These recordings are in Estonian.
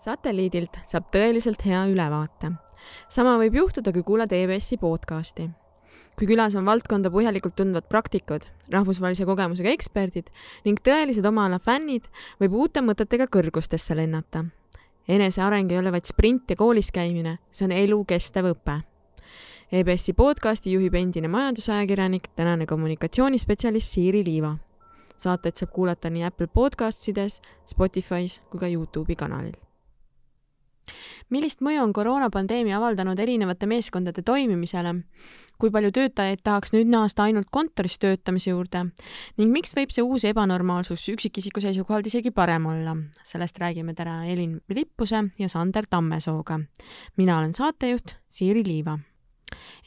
satelliidilt saab tõeliselt hea ülevaate. sama võib juhtuda, kui kuulad EBS-i podcasti. kui külas on valdkonda põhjalikult tundvad praktikud, rahvusvahelise kogemusega eksperdid ning tõelised oma ala fännid, võib uute mõtetega kõrgustesse lennata. eneseareng ei ole vaid sprint ja koolis käimine, see on elukestev õpe EBS-i podcasti juhib endine majandusajakirjanik, tänane kommunikatsioonispetsialist Siiri Liiva. saateid saab kuulata nii Apple Podcastides, Spotify's kui ka Youtube'i kanalil millist mõju on koroonapandeemia avaldanud erinevate meeskondade toimimisele? kui palju töötajaid tahaks nüüd naasta ainult kontoris töötamise juurde ning miks võib see uus ebanormaalsus üksikisiku seisukohalt isegi parem olla? sellest räägime täna Elin Vilippuse ja Sander Tammesooga. mina olen saatejuht Siiri Liiva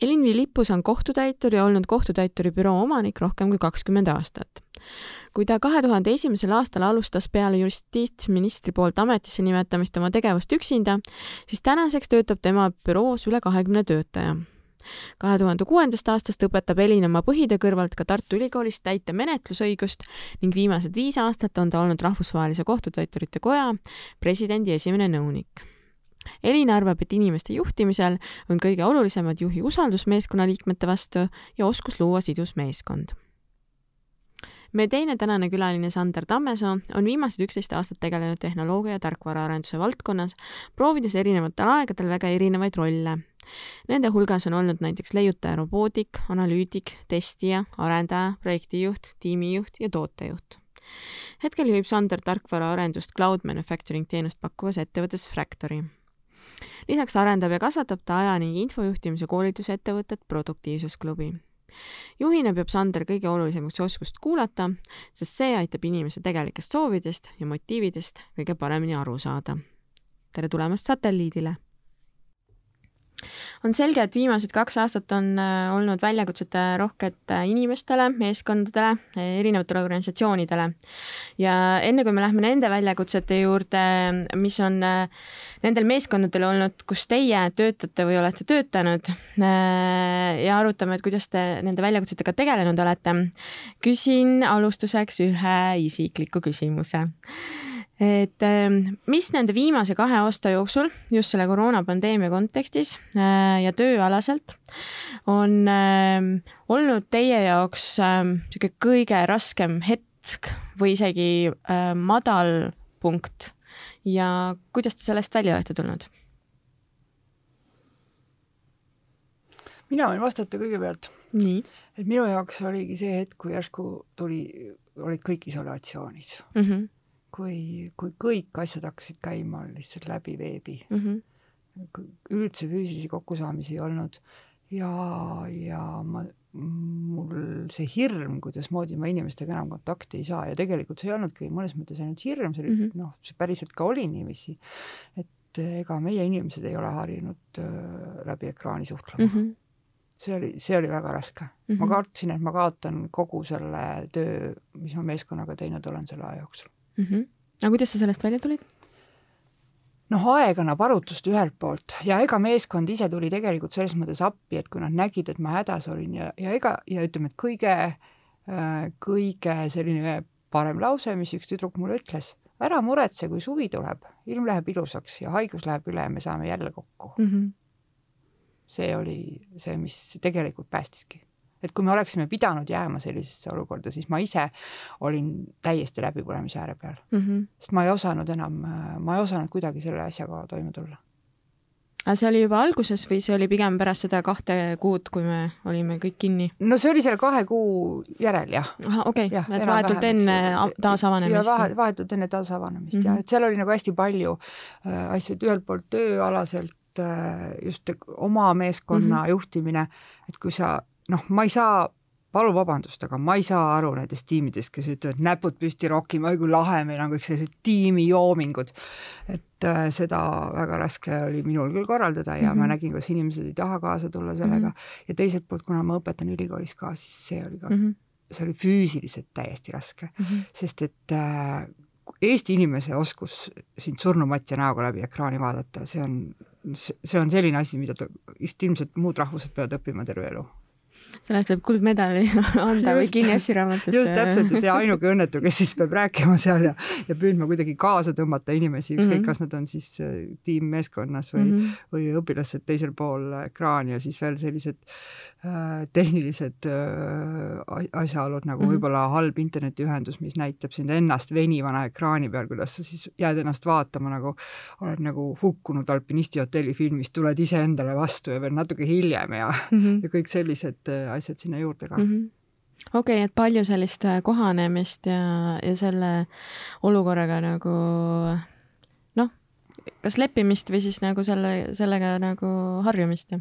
Elin Vilippus on kohtutäitur ja olnud kohtutäituri büroo omanik rohkem kui kakskümmend aastat kui ta kahe tuhande esimesel aastal alustas peale justiitsministri poolt ametisse nimetamist oma tegevust üksinda, siis tänaseks töötab tema büroos üle kahekümne töötaja. kahe tuhande kuuendast aastast õpetab Elin oma põhitöö kõrvalt ka Tartu Ülikoolis täitemenetlusõigust ning viimased viis aastat on ta olnud Rahvusvahelise Kohtutäiturite Koja presidendi esimene nõunik Elin arvab, et inimeste juhtimisel on kõige olulisemad juhi usaldus meeskonna liikmete vastu ja oskus luua sidus meeskond meie teine tänane külaline Sander Tammesoo on viimased üksteist aastat tegelenud tehnoloogia ja tarkvaraarenduse valdkonnas, proovides erinevatel aegadel väga erinevaid rolle. Nende hulgas on olnud näiteks leiutaja robootik, analüütik, testija, arendaja, projektijuht, tiimijuht ja tootejuht hetkel juhib Sander tarkvaraarendust cloud manufacturing teenust pakkuvas ettevõttes Fractory. lisaks arendab ja kasvatab ta aja ning infojuhtimise koolitusettevõtet Produktiivsusklubi juhina peab Sander kõige olulisemaks oskust kuulata, sest see aitab inimese tegelikest soovidest ja motiividest kõige paremini aru saada. tere tulemast satelliidile! On selge, et viimased kaks aastat on äh, olnud väljakutsete rohked äh, inimestele, meeskondadele, erinevatele organisatsioonidele. ja enne kui me lähme nende väljakutsete juurde, mis on äh, nendel meeskondadel olnud, kus teie töötate või olete töötanud ja arutame, et kuidas te nende väljakutsetega tegelenud olete, küsin alustuseks ühe isikliku küsimuse et ähm, mis nende viimase kahe aasta jooksul just selle koroonapandeemia kontekstis äh, ja tööalaselt on ähm, olnud teie jaoks niisugune ähm, kõige raskem hetk või isegi äh, madal punkt ja kuidas te sellest välja olete tulnud? mina võin vastata kõigepealt. et minu jaoks oligi see hetk, kui järsku tuli, olid kõik isolatsioonis mm. -hmm kui, kui kõik asjad hakkasid käima lihtsalt läbi veebi mm. -hmm. üldse füüsilisi kokkusaamisi ei olnud ja, ja ma, mul see hirm, kuidasmoodi ma inimestega enam kontakti ei saa ja tegelikult see ei olnudki mõnes mõttes ainult hirm, see oli mm -hmm. noh, see päriselt ka oli niiviisi, et ega meie inimesed ei ole harjunud äh, läbi ekraani suhtlema mm. -hmm see oli, see oli väga raske mm. -hmm. ma kartsin, et ma kaotan kogu selle töö, mis ma meeskonnaga teinud olen selle aja jooksul mm. -hmm. aga kuidas sa sellest välja tulid? noh, aeg annab arutust ühelt poolt ja ega meeskond ise tuli tegelikult selles mõttes appi, et kui nad nägid, et ma hädas olin ja, ja ega, ja ütleme, et kõige, äh, kõige selline parem lause, mis üks tüdruk mulle ütles, ära muretse, kui suvi tuleb, ilm läheb ilusaks ja haigus läheb üle ja me saame jälle kokku mm. -hmm. see oli see, mis tegelikult päästiski et kui me oleksime pidanud jääma sellisesse olukorda, siis ma ise olin täiesti läbipõlemise ääre peal mm. -hmm. sest ma ei osanud enam, ma ei osanud kuidagi selle asjaga toime tulla. aga see oli juba alguses või see oli pigem pärast seda kahte kuud, kui me olime kõik kinni? no see oli selle kahe kuu järel jah. okei et vahetult enne taasavanemist. vahetult enne taasavanemist mm -hmm. jah, et seal oli nagu hästi palju äh, asju, et ühelt poolt tööalaselt äh, just oma meeskonna mm -hmm. juhtimine, et kui sa noh, ma ei saa palun vabandust, aga ma ei saa aru nendest tiimidest, kes ütlevad näpud püsti rokima, oi kui lahe, meil on kõik sellised tiimijoomingud. et äh, seda väga raske oli minul küll korraldada ja mm -hmm. ma mhm. nägin, kuidas inimesed ei taha kaasa tulla sellega mm -hmm. ja teiselt poolt, kuna ma õpetan ülikoolis ka, siis see oli ka mm, -hmm. see oli füüsiliselt täiesti raske mm, -hmm. sest et äh, Eesti inimese oskus sind surnumatja näoga läbi ekraani vaadata, see on, see on selline asi, mida ilmselt muud rahvused peavad õppima terve elu selle eest võib kuldmedali anda just, või Guinessi raamatusse. just täpselt ja see ainuke õnnetu, kes siis peab rääkima seal ja, ja püüdma kuidagi kaasa tõmmata inimesi, ükskõik mm -hmm. kas nad on siis äh, tiimmeeskonnas või mm, -hmm. või õpilased teisel pool ekraani ja siis veel sellised tehnilised äh, asjaolud nagu mm -hmm. võib-olla halb internetiühendus, mis näitab sind ennast venivana ekraani peal, kuidas sa siis jääd ennast vaatama nagu, oled nagu hukkunud alpinisti hotelli filmis, tuled iseendale vastu ja veel natuke hiljem ja mm, -hmm. ja kõik sellised äh, asjad sinna juurde ka mm. -hmm okei okay,, et palju sellist äh, kohanemist ja, ja selle olukorraga nagu noh, kas leppimist või siis nagu selle, sellega nagu harjumist ja?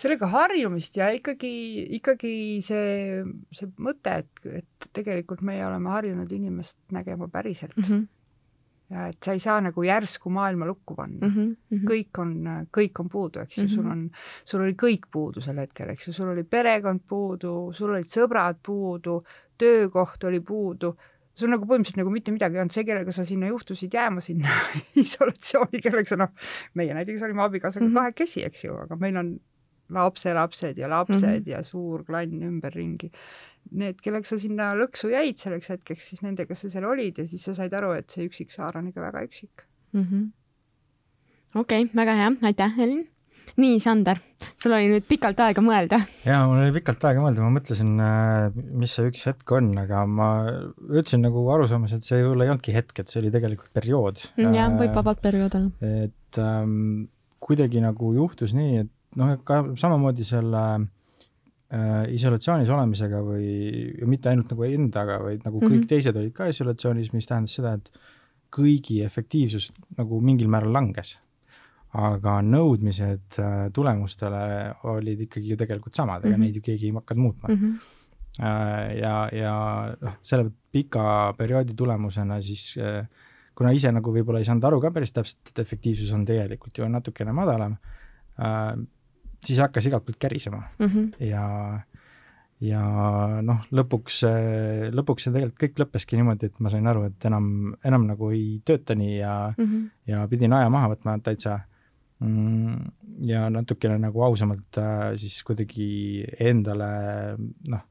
Sellega harjumist ja ikkagi, ikkagi see, see mõte, et, et tegelikult meie oleme harjunud inimest nägema päriselt mm. -hmm ja et sa ei saa nagu järsku maailma lukku panna mm. -hmm. kõik on, kõik on puudu, eks ju mm, -hmm. sul mhm. on, sul oli kõik puudu sel hetkel, eks ju, sul oli perekond puudu, sul olid sõbrad puudu, töökoht oli puudu, sul nagu põhimõtteliselt nagu mitte midagi ei olnud, see, kellega sa sinna juhtusid jääma sinna isolatsiooni, kellega sa noh, meie näiteks olime abikaasaga mm -hmm. kahekesi, eks ju, aga meil on lapselapsed ja lapsed mm -hmm. ja suur klann ümberringi need, kellega sa sinna lõksu jäid selleks hetkeks, siis nendega sa seal olid ja siis sa said aru, et see üksik saar on ikka väga üksik mm -hmm.. okei okay,, väga hea, aitäh, Helin. nii, Sander, sul oli nüüd pikalt aega mõelda. jaa, mul oli pikalt aega mõelda, ma mõtlesin, äh, mis see üks hetk on, aga ma ütlesin nagu arusaamas, et see võib-olla ei olnudki hetk, et see oli tegelikult periood. Mm, jah, võib vabalt periood olla. et ähm, kuidagi nagu juhtus nii, et noh, ka samamoodi selle äh, isolatsioonis olemisega või mitte ainult nagu endaga, vaid nagu kõik mm -hmm. teised olid ka isolatsioonis, mis tähendas seda, et kõigi efektiivsus nagu mingil määral langes. aga nõudmised äh, tulemustele olid ikkagi ju tegelikult samad, ega mm -hmm. neid ju keegi ei hakanud muutma mm. -hmm. Äh, ja, ja noh, selle pika perioodi tulemusena siis äh, kuna ise nagu võib-olla ei saanud aru ka päris täpselt, et efektiivsus on tegelikult ju natukene madalam äh,, siis hakkas igalt poolt kärisema mm -hmm. ja, ja noh, lõpuks, lõpuks see tegelikult kõik lõppeski niimoodi, et ma sain aru, et enam, enam nagu ei tööta nii ja mm, -hmm. ja pidin aja maha võtma täitsa mm,. ja natukene nagu ausamalt äh, siis kuidagi endale noh,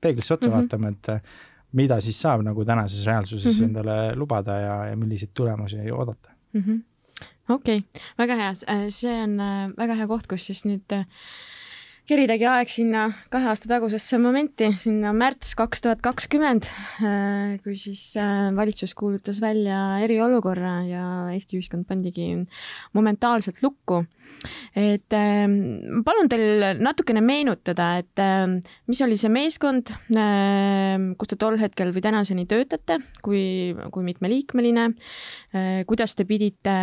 peeglisse otsa mm -hmm. vaatama, et äh, mida siis saab nagu tänases reaalsuses mm -hmm. endale lubada ja, ja milliseid tulemusi oodata mm. -hmm okei okay., väga hea, äh, see on äh, väga hea koht, kus siis nüüd äh, keridagi aeg sinna kahe aasta tagusesse momenti, sinna märts kaks tuhat kakskümmend, kui siis valitsus kuulutas välja eriolukorra ja Eesti ühiskond pandigi momentaalselt lukku. et palun teil natukene meenutada, et mis oli see meeskond, kus te tol hetkel või tänaseni töötate, kui, kui mitmeliikmeline, kuidas te pidite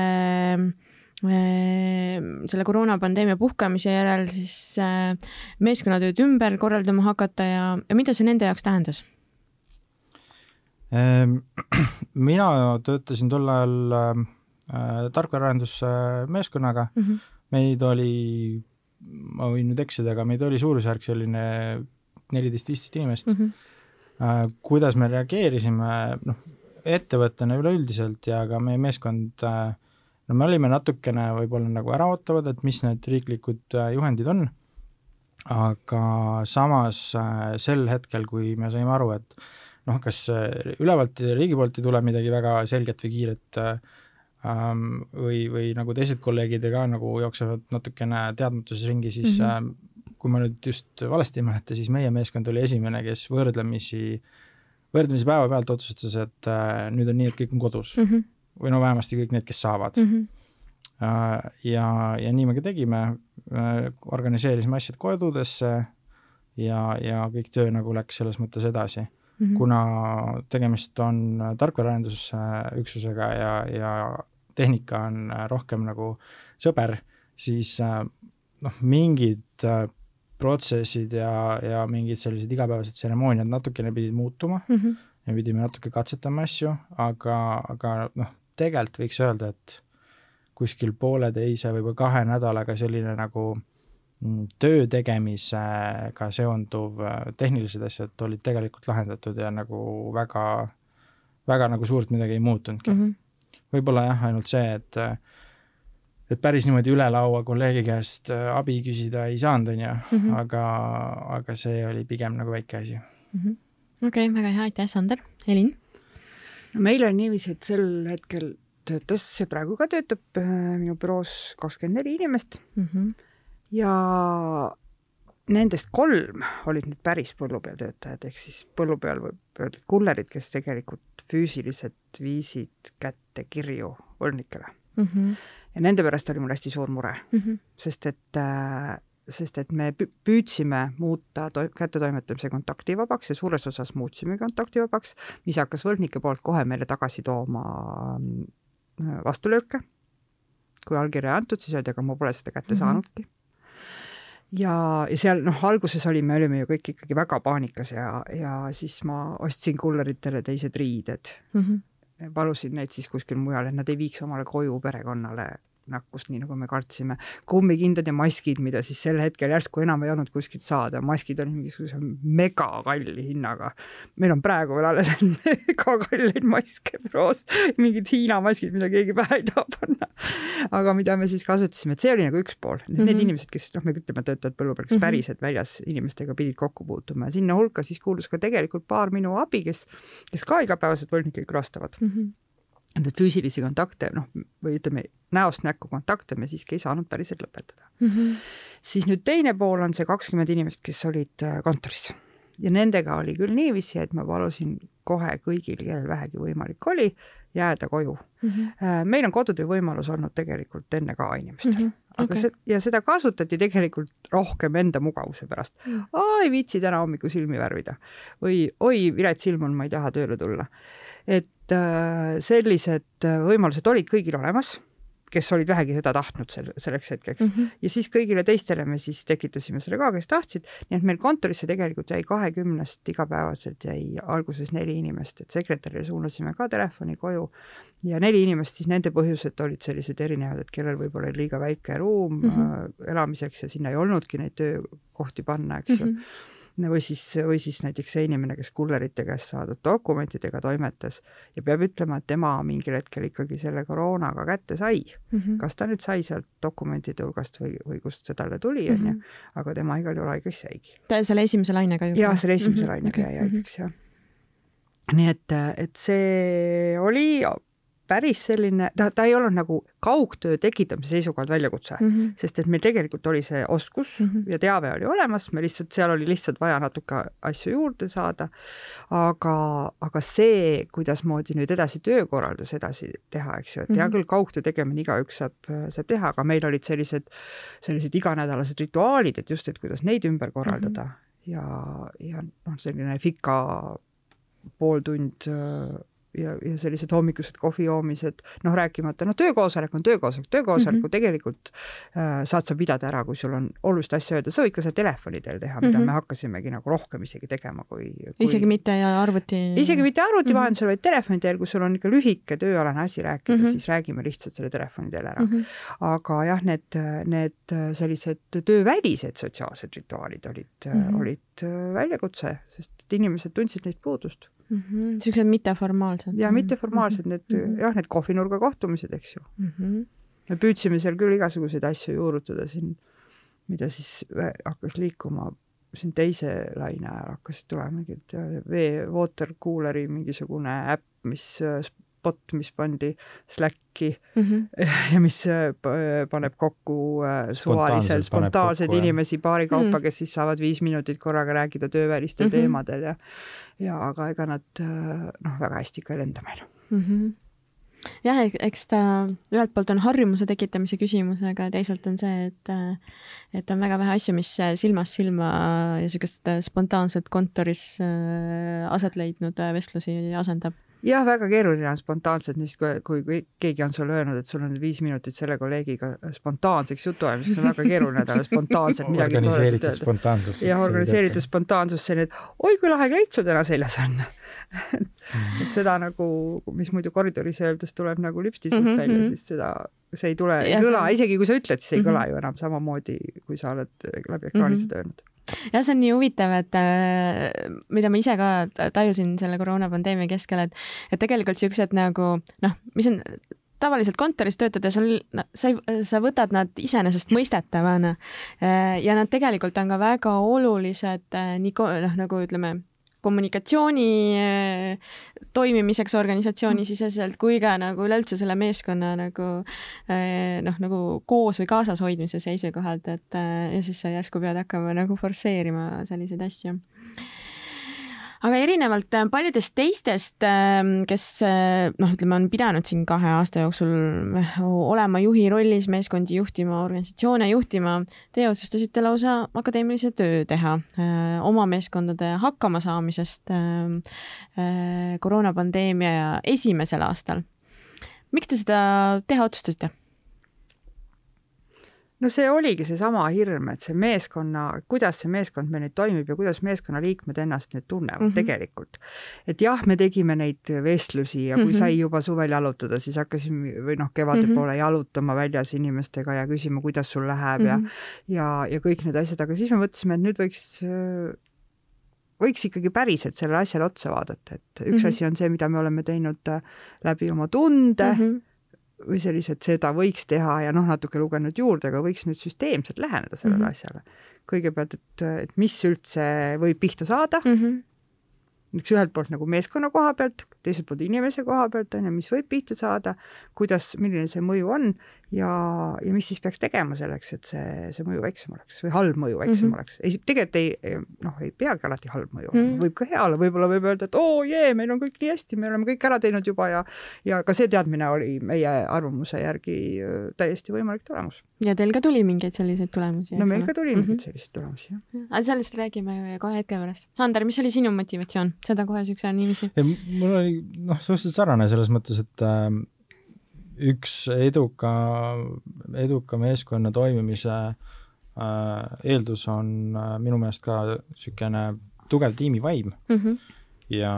selle koroonapandeemia puhkemise järel siis äh, meeskonnatööd ümber korraldama hakata ja, ja mida see nende jaoks tähendas? Ehm, mina töötasin tol ajal äh, tarkvaraarendusmeeskonnaga mm, -hmm. meid oli, ma võin nüüd eksida, aga meid oli suurusjärk selline neliteist, viisteist inimest mm. -hmm. Äh, kuidas me reageerisime, noh, ettevõttena üleüldiselt ja ka meie meeskond äh, no me olime natukene võib-olla nagu äraootavad, et mis need riiklikud äh, juhendid on, aga samas äh, sel hetkel, kui me saime aru, et noh, kas äh, ülevalt riigi poolt ei tule midagi väga selget või kiiret ähm, või, või nagu teised kolleegid ka nagu jooksevad natukene teadmatuses ringi, siis mm -hmm. kui ma nüüd just valesti ei mäleta, siis meie meeskond oli esimene, kes võrdlemisi, võrdlemisi päevapealt otsustas, et nüüd on nii, et kõik on kodus mm. -hmm või no vähemasti kõik need, kes saavad mm. -hmm. ja, ja nii me ka tegime, äh, organiseerisime asjad kodudesse ja, ja kõik töö nagu läks selles mõttes edasi mm. -hmm. kuna tegemist on tarkvaraarendusüksusega ja, ja tehnika on rohkem nagu sõber, siis äh, noh, mingid protsessid ja, ja mingid sellised igapäevased tseremooniad natukene pidid muutuma mm. -hmm me pidime natuke katsetama asju, aga, aga noh, tegelikult võiks öelda, et kuskil pooleteise, võib-olla kahe nädalaga selline nagu mm, töö tegemisega seonduv äh, tehnilised asjad olid tegelikult lahendatud ja nagu väga, väga nagu suurt midagi ei muutunudki mm. -hmm. võib-olla jah, ainult see, et et päris niimoodi üle laua kolleegi käest abi küsida ei saanud, on ju, mhm. aga, aga see oli pigem nagu väike asi mm -hmm.. okei okay,, väga hea, aitäh, Sander. Elin? No meil on niiviisi, et sel hetkel töötas praegu ka töötab äh, minu büroos kakskümmend neli inimest mm. -hmm. ja nendest kolm olid nüüd päris põllupealtöötajad, ehk siis põllu peal võib öelda, kullerid, kes tegelikult füüsiliselt viisid kätte kirju võlnikele mm. -hmm. ja nende pärast oli mul hästi suur mure mm, -hmm. sest et äh, sest et me püüdsime muuta to kättetoimetamise kontaktivabaks ja suures osas muutsime kontaktivabaks, mis hakkas võlgnike poolt kohe meile tagasi tooma äh, vastulööke. kui allkirja antud, siis öeldi, aga ma pole seda kätte mm -hmm. saanudki. ja, ja seal noh, alguses olime, olime ju kõik ikkagi väga paanikas ja, ja siis ma ostsin kulleritele teised riided mm. -hmm. palusin neid siis kuskil mujal, et nad ei viiks omale koju perekonnale nakkust, nii nagu me kartsime. kummikindad ja maskid, mida siis sel hetkel järsku enam ei olnud kuskilt saada, maskid olid mingisuguse megakalli hinnaga. meil on praegu veel alles mega kalleid maske büroos, mingid Hiina maskid, mida keegi pähe ei taha panna. aga mida me siis kasutasime, et see oli nagu üks pool, need mm -hmm. inimesed, kes noh, me ütleme, töötavad põllu peal, kes mm -hmm. päriselt väljas inimestega pidid kokku puutuma ja sinna hulka siis kuulus ka tegelikult paar minu abi, kes, kes ka igapäevaselt võlgnikke külastavad mm. -hmm et füüsilisi kontakte, noh, või ütleme, näost näkku kontakte me siiski ei saanud päriselt lõpetada mm. -hmm. siis nüüd teine pool on see kakskümmend inimest, kes olid äh, kontoris ja nendega oli küll niiviisi, et ma palusin kohe kõigil, kellel vähegi võimalik oli, jääda koju mm. -hmm. meil on kodutöö võimalus olnud tegelikult enne ka inimestel mm, -hmm. aga okay. see ja seda kasutati tegelikult rohkem enda mugavuse pärast mm. -hmm. ei viitsi täna hommikul silmi värvida või oi, vilets ilm on, ma ei taha tööle tulla. et äh, sellised võimalused olid kõigil olemas kes olid vähegi seda tahtnud sel, selleks hetkeks mm. -hmm. ja siis kõigile teistele me siis tekitasime selle ka, kes tahtsid, nii et meil kontorisse tegelikult jäi kahekümnest igapäevaselt jäi alguses neli inimest, et sekretärile suunasime ka telefoni koju ja neli inimest, siis nende põhjused olid sellised erinevad, et kellel võib-olla oli liiga väike ruum mm -hmm. elamiseks ja sinna ei olnudki neid töökohti panna, eks ju mm -hmm või siis, või siis näiteks see inimene, kes kullerite käest saadud dokumentidega toimetas ja peab ütlema, et tema mingil hetkel ikkagi selle koroonaga kätte sai mm. -hmm. kas ta nüüd sai sealt dokumentide hulgast või, või kust see talle tuli, on ju, mhm. aga tema igal juhul haigeks jäigi. ta selle esimese lainega juba? jaa, selle esimese mm -hmm. lainega jäi haigeks -hmm. jah nii et, et see oli päris selline, ta, ta ei olnud nagu kaugtöö tekitamise seisukohalt väljakutse mm, -hmm. sest et meil tegelikult oli see oskus mm -hmm. ja teave oli olemas, me lihtsalt, seal oli lihtsalt vaja natuke asju juurde saada. aga, aga see, kuidasmoodi nüüd edasi töökorraldus edasi teha, eks ju, et hea -hmm. küll, kaugtöö tegemine igaüks saab, saab teha, aga meil olid sellised, sellised iganädalased rituaalid, et just, et kuidas neid ümber korraldada mm -hmm. ja, ja noh, selline fika pool tund ja, ja sellised hommikused kohvi joomised, noh, rääkimata, noh, töökoosolek on töökoosolek, töökoosoleku mm -hmm. tegelikult äh, saad sa pidada ära, kui sul on olulist asja öelda, sa võid ka seda telefoni teel teha, mida mm -hmm. me hakkasimegi nagu rohkem isegi tegema, kui, kui isegi mitte arvuti isegi mitte arvuti mm -hmm. vahendusel, vaid telefoni teel, kui sul on ikka lühike tööalane asi rääkida mm, -hmm. siis räägime lihtsalt selle telefoni teel ära mm. -hmm. aga jah, need, need sellised töövälised sotsiaalsed rituaalid olid mm, -hmm. olid äh, väljakutse, sest inimesed tundsid neid puudust mm -hmm.. niisugused mitteformaalsed. ja mitteformaalsed need mm -hmm. jah, need kohvinurga kohtumised, eks ju mm. -hmm. me püüdsime seal küll igasuguseid asju juurutada siin, mida siis hakkas liikuma siin teise laine ajal hakkasid tulema mingid vee, water cooler'i mingisugune äpp, mis bot, mis pandi Slacki mm -hmm. ja mis paneb kokku suvaliselt spontaanseid inimesi paari kaupa mm, -hmm. kes siis saavad viis minutit korraga rääkida töövälistel mm -hmm. teemadel ja ja aga ega nad noh, väga hästi ikka ei lenda meil mm. -hmm jah, eks ta ühelt poolt on harjumuse tekitamise küsimus, aga teisalt on see, et et on väga vähe asju, mis silmast silma ja niisugust spontaanset kontoris aset leidnud vestlusi asendab jah, väga keeruline on spontaanselt, kui, kui, kui keegi on sulle öelnud, et sul on viis minutit selle kolleegiga spontaanseks jutuajamiseks, on väga keeruline talle spontaanselt midagi organiseeritud spontaansus. jah, organiseeritud spontaansus, selline, et oi kui lahe kleit sul täna seljas on et seda nagu, mis muidu koridoris öeldes tuleb nagu lüpstisest mm -hmm. välja, mhm. siis seda, see ei tule, ei kõla, isegi kui sa ütled, siis ei mm -hmm. kõla ju enam samamoodi, kui sa oled läbi ekraani mm -hmm. seda öelnud jah, see on nii huvitav, et äh, mida ma ise ka tajusin selle koroonapandeemia keskel, et, et tegelikult siuksed nagu noh, mis on tavaliselt kontoris töötades on, sa, sa võtad nad iseenesestmõistetavana ja nad tegelikult on ka väga olulised nii noh, nagu ütleme kommunikatsiooni eh, toimimiseks organisatsioonisiseselt kui ka nagu üleüldse selle meeskonna nagu eh, noh, nagu koos või kaasas hoidmise seisukohalt, et eh, ja siis sa järsku pead hakkama nagu forsseerima selliseid asju aga erinevalt äh, paljudest teistest, ähm, kes äh, noh, ütleme, on pidanud siin kahe aasta jooksul äh, olema juhi rollis, meeskondi juhtima, organisatsioone juhtima, teie otsustasite lausa akadeemilise töö teha oma meeskondade hakkamasaamisest koroonapandeemia esimesel aastal. miks te seda teha otsustasite? No see oligi seesama hirm, et see meeskonna, kuidas see meeskond meil nüüd toimib ja kuidas meeskonnaliikmed ennast nüüd tunnevad mm -hmm. tegelikult. et jah, me tegime neid vestlusi ja kui mm -hmm. sai juba suvel jalutada, siis hakkasime või noh, kevade mm -hmm. poole jalutama väljas inimestega ja küsima, kuidas sul läheb mm -hmm. ja, ja, ja kõik need asjad, aga siis me mõtlesime, et nüüd võiks võiks ikkagi päriselt sellele asjale otsa vaadata, et üks mm -hmm. asi on see, mida me oleme teinud läbi oma tunde mm, -hmm või sellised, seda võiks teha ja noh, natuke lugenud juurde, aga võiks nüüd süsteemselt läheneda sellele mm -hmm. asjale. kõigepealt, et, et mis üldse võib pihta saada mm, -hmm eks ühelt poolt nagu meeskonna koha pealt, teiselt poolt inimese koha pealt on ju, mis võib pihta saada, kuidas, milline see mõju on ja, ja mis siis peaks tegema selleks, et see, see mõju väiksem oleks või halb mõju väiksem mm -hmm. oleks. ei, tegelikult ei, noh, ei peagi alati halb mõju mm, -hmm. võib ka hea olla, võib-olla võib öelda, et oo jee, meil on kõik nii hästi, me oleme kõik ära teinud juba ja ja ka see teadmine oli meie arvamuse järgi täiesti võimalik tulemus. ja teil ka tuli mingeid selliseid tulemusi? no meil ka tuli mm -hmm. mingeid selliseid tulemusi, jah. aga sellest räägime kohe hetke pärast. Sander, mis oli sinu motivatsioon seda kohe siukse niiviisi? mul oli noh, suhteliselt sarnane selles mõttes, et äh, üks eduka, eduka meeskonna toimimise äh, eeldus on äh, minu meelest ka niisugune tugev tiimivaim mm. -hmm. ja,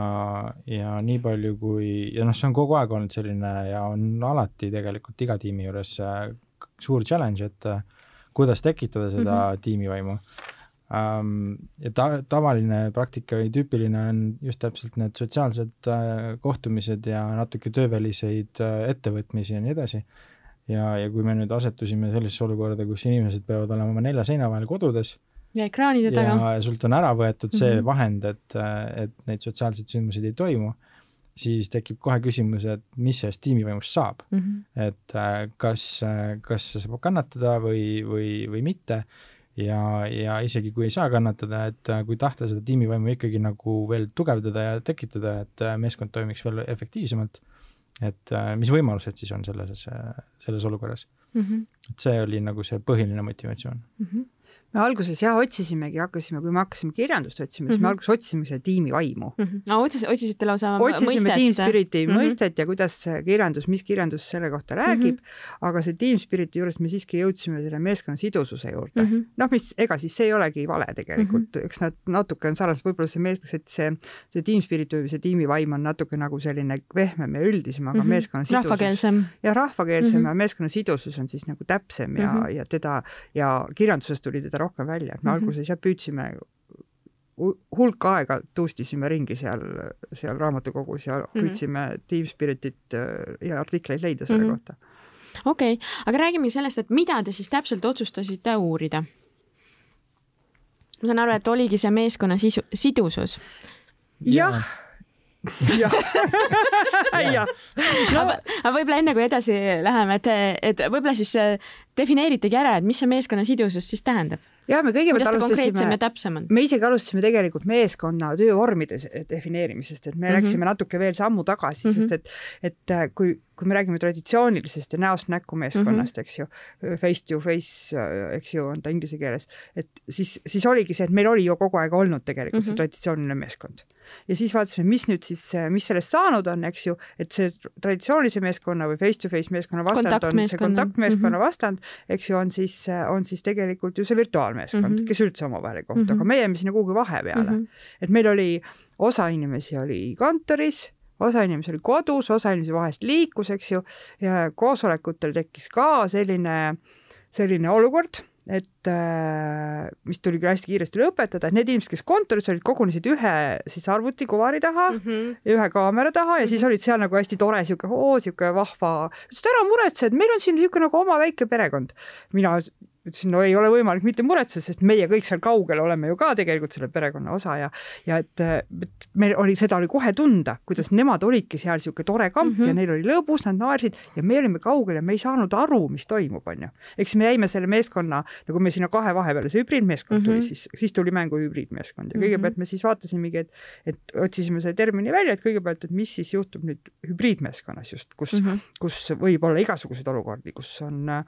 ja nii palju kui, ja noh, see on kogu aeg olnud selline ja on alati tegelikult iga tiimi juures äh, suur challenge, et äh, kuidas tekitada seda mm -hmm. tiimivaimu ja ta-, tavaline praktika või tüüpiline on just täpselt need sotsiaalsed äh, kohtumised ja natuke tööväliseid äh, ettevõtmisi ja nii edasi. ja, ja kui me nüüd asetusime sellisesse olukorda, kus inimesed peavad olema oma nelja seina vahel kodudes ja ekraanide taga. ja sult on ära võetud see mm -hmm. vahend, et, et neid sotsiaalseid sündmuseid ei toimu, siis tekib kohe küsimus, et mis sellest tiimivaimust saab mm. -hmm. et äh, kas, kas see saab kannatada või, või, või mitte ja, ja isegi kui ei saa kannatada, et äh, kui tahta seda tiimivaimu ikkagi nagu veel tugevdada ja tekitada, et äh, meeskond toimiks veel efektiivsemalt, et äh, mis võimalused siis on selles, selles olukorras mm. -hmm. et see oli nagu see põhiline motivatsioon mm. -hmm me alguses jah otsisimegi, hakkasime, kui me hakkasime kirjandust otsima, siis mm -hmm. me mhm. alguses otsisime seda tiimi vaimu mm. -hmm. No, otsis, otsisite lausa otsisime mõistet. Team Spiriti mm -hmm. mõistet ja kuidas see kirjandus, mis kirjandus selle kohta räägib mm, -hmm. aga see Team Spiriti juures me siiski jõudsime selle meeskonna sidususe juurde mm -hmm.. noh, mis, ega siis see ei olegi vale tegelikult mm, -hmm. eks nad natuke on sarnased, võib-olla see mees, et see, see Team Spirit või see tiimivaim on natuke nagu selline vehmem ja üldisem, aga mm -hmm. meeskonna sidusus. rahvakeelsem. ja rahvakeelsem mm -hmm. ja meeskonna sidusus on siis nagu täpsem ja mm, -hmm. ja teda ja kirjandusest tuli teda rohkem välja, et me mm -hmm alguses jah, püüdsime hulk aega tuustisime ringi seal, seal raamatukogus ja püüdsime mm -hmm. Team Spiritit äh, ja artikleid leida selle mm -hmm. kohta. okei okay., aga räägime sellest, et mida te siis täpselt otsustasite uurida? ma saan aru, et oligi see meeskonna sisu, sidusus. jah jah jah. aga võib-olla enne kui edasi läheme, et, et võib-olla siis defineeritegi ära, et mis see meeskonna sidusus siis tähendab jah, me kõigepealt alustasime, me isegi alustasime tegelikult meeskonna töövormide defineerimisest, et me mm -hmm. läksime natuke veel sammu tagasi mm, -hmm. sest et, et äh, kui, kui me räägime traditsioonilisest ja näost näkku meeskonnast mm, -hmm. eks ju, face to face, äh, eks ju, on ta inglise keeles, et siis, siis oligi see, et meil oli ju kogu aeg olnud tegelikult mm -hmm. see mhm. traditsiooniline meeskond. ja siis vaatasime, mis nüüd siis, mis sellest saanud on, eks ju, et see traditsioonilise meeskonna või face to face meeskonna vastand on see kontaktmeeskonna mm -hmm. vastand, eks ju, on siis, on siis tegelikult ju see virtuaalne kriminaalmeeskond mm, -hmm. kes üldse omavahel ei kohtu mm, -hmm. aga meie jäime sinna kuhugi vahepeale mm. -hmm. et meil oli, osa inimesi oli kontoris, osa inimesi oli kodus, osa inimesi vahest liikus, eks ju, ja koosolekutel tekkis ka selline, selline olukord, et äh, mis tuli küll hästi kiiresti lõpetada, et need inimesed, kes kontoris olid, kogunesid ühe siis arvutikuvari taha mm -hmm. ja ühe kaamera taha ja siis mhm. olid seal nagu hästi tore sihuke, oo sihuke vahva, ütles, et ära muretse, et meil on siin niisugune nagu oma väike perekond. mina ütlesin, no ei ole võimalik mitte muretseda, sest meie kõik seal kaugel oleme ju ka tegelikult selle perekonna osa ja ja et, et meil oli, seda oli kohe tunda, kuidas nemad olidki seal niisugune tore kamp mm -hmm. ja neil oli lõbus, nad naersid ja me olime kaugel ja me ei saanud aru, mis toimub, onju. eks me jäime selle meeskonna, nagu me sinna kahe vahepeale, see hübriidmeeskond mm -hmm. tuli mhm. siis, siis tuli mängu hübriidmeeskond ja kõigepealt mm -hmm. me siis vaatasimegi, et, et otsisime selle termini välja, et kõigepealt, et mis siis juhtub nüüd hübriidmeeskonnas just, kus mm, -hmm. kus võib olla igasuguseid olukordi, kus on äh,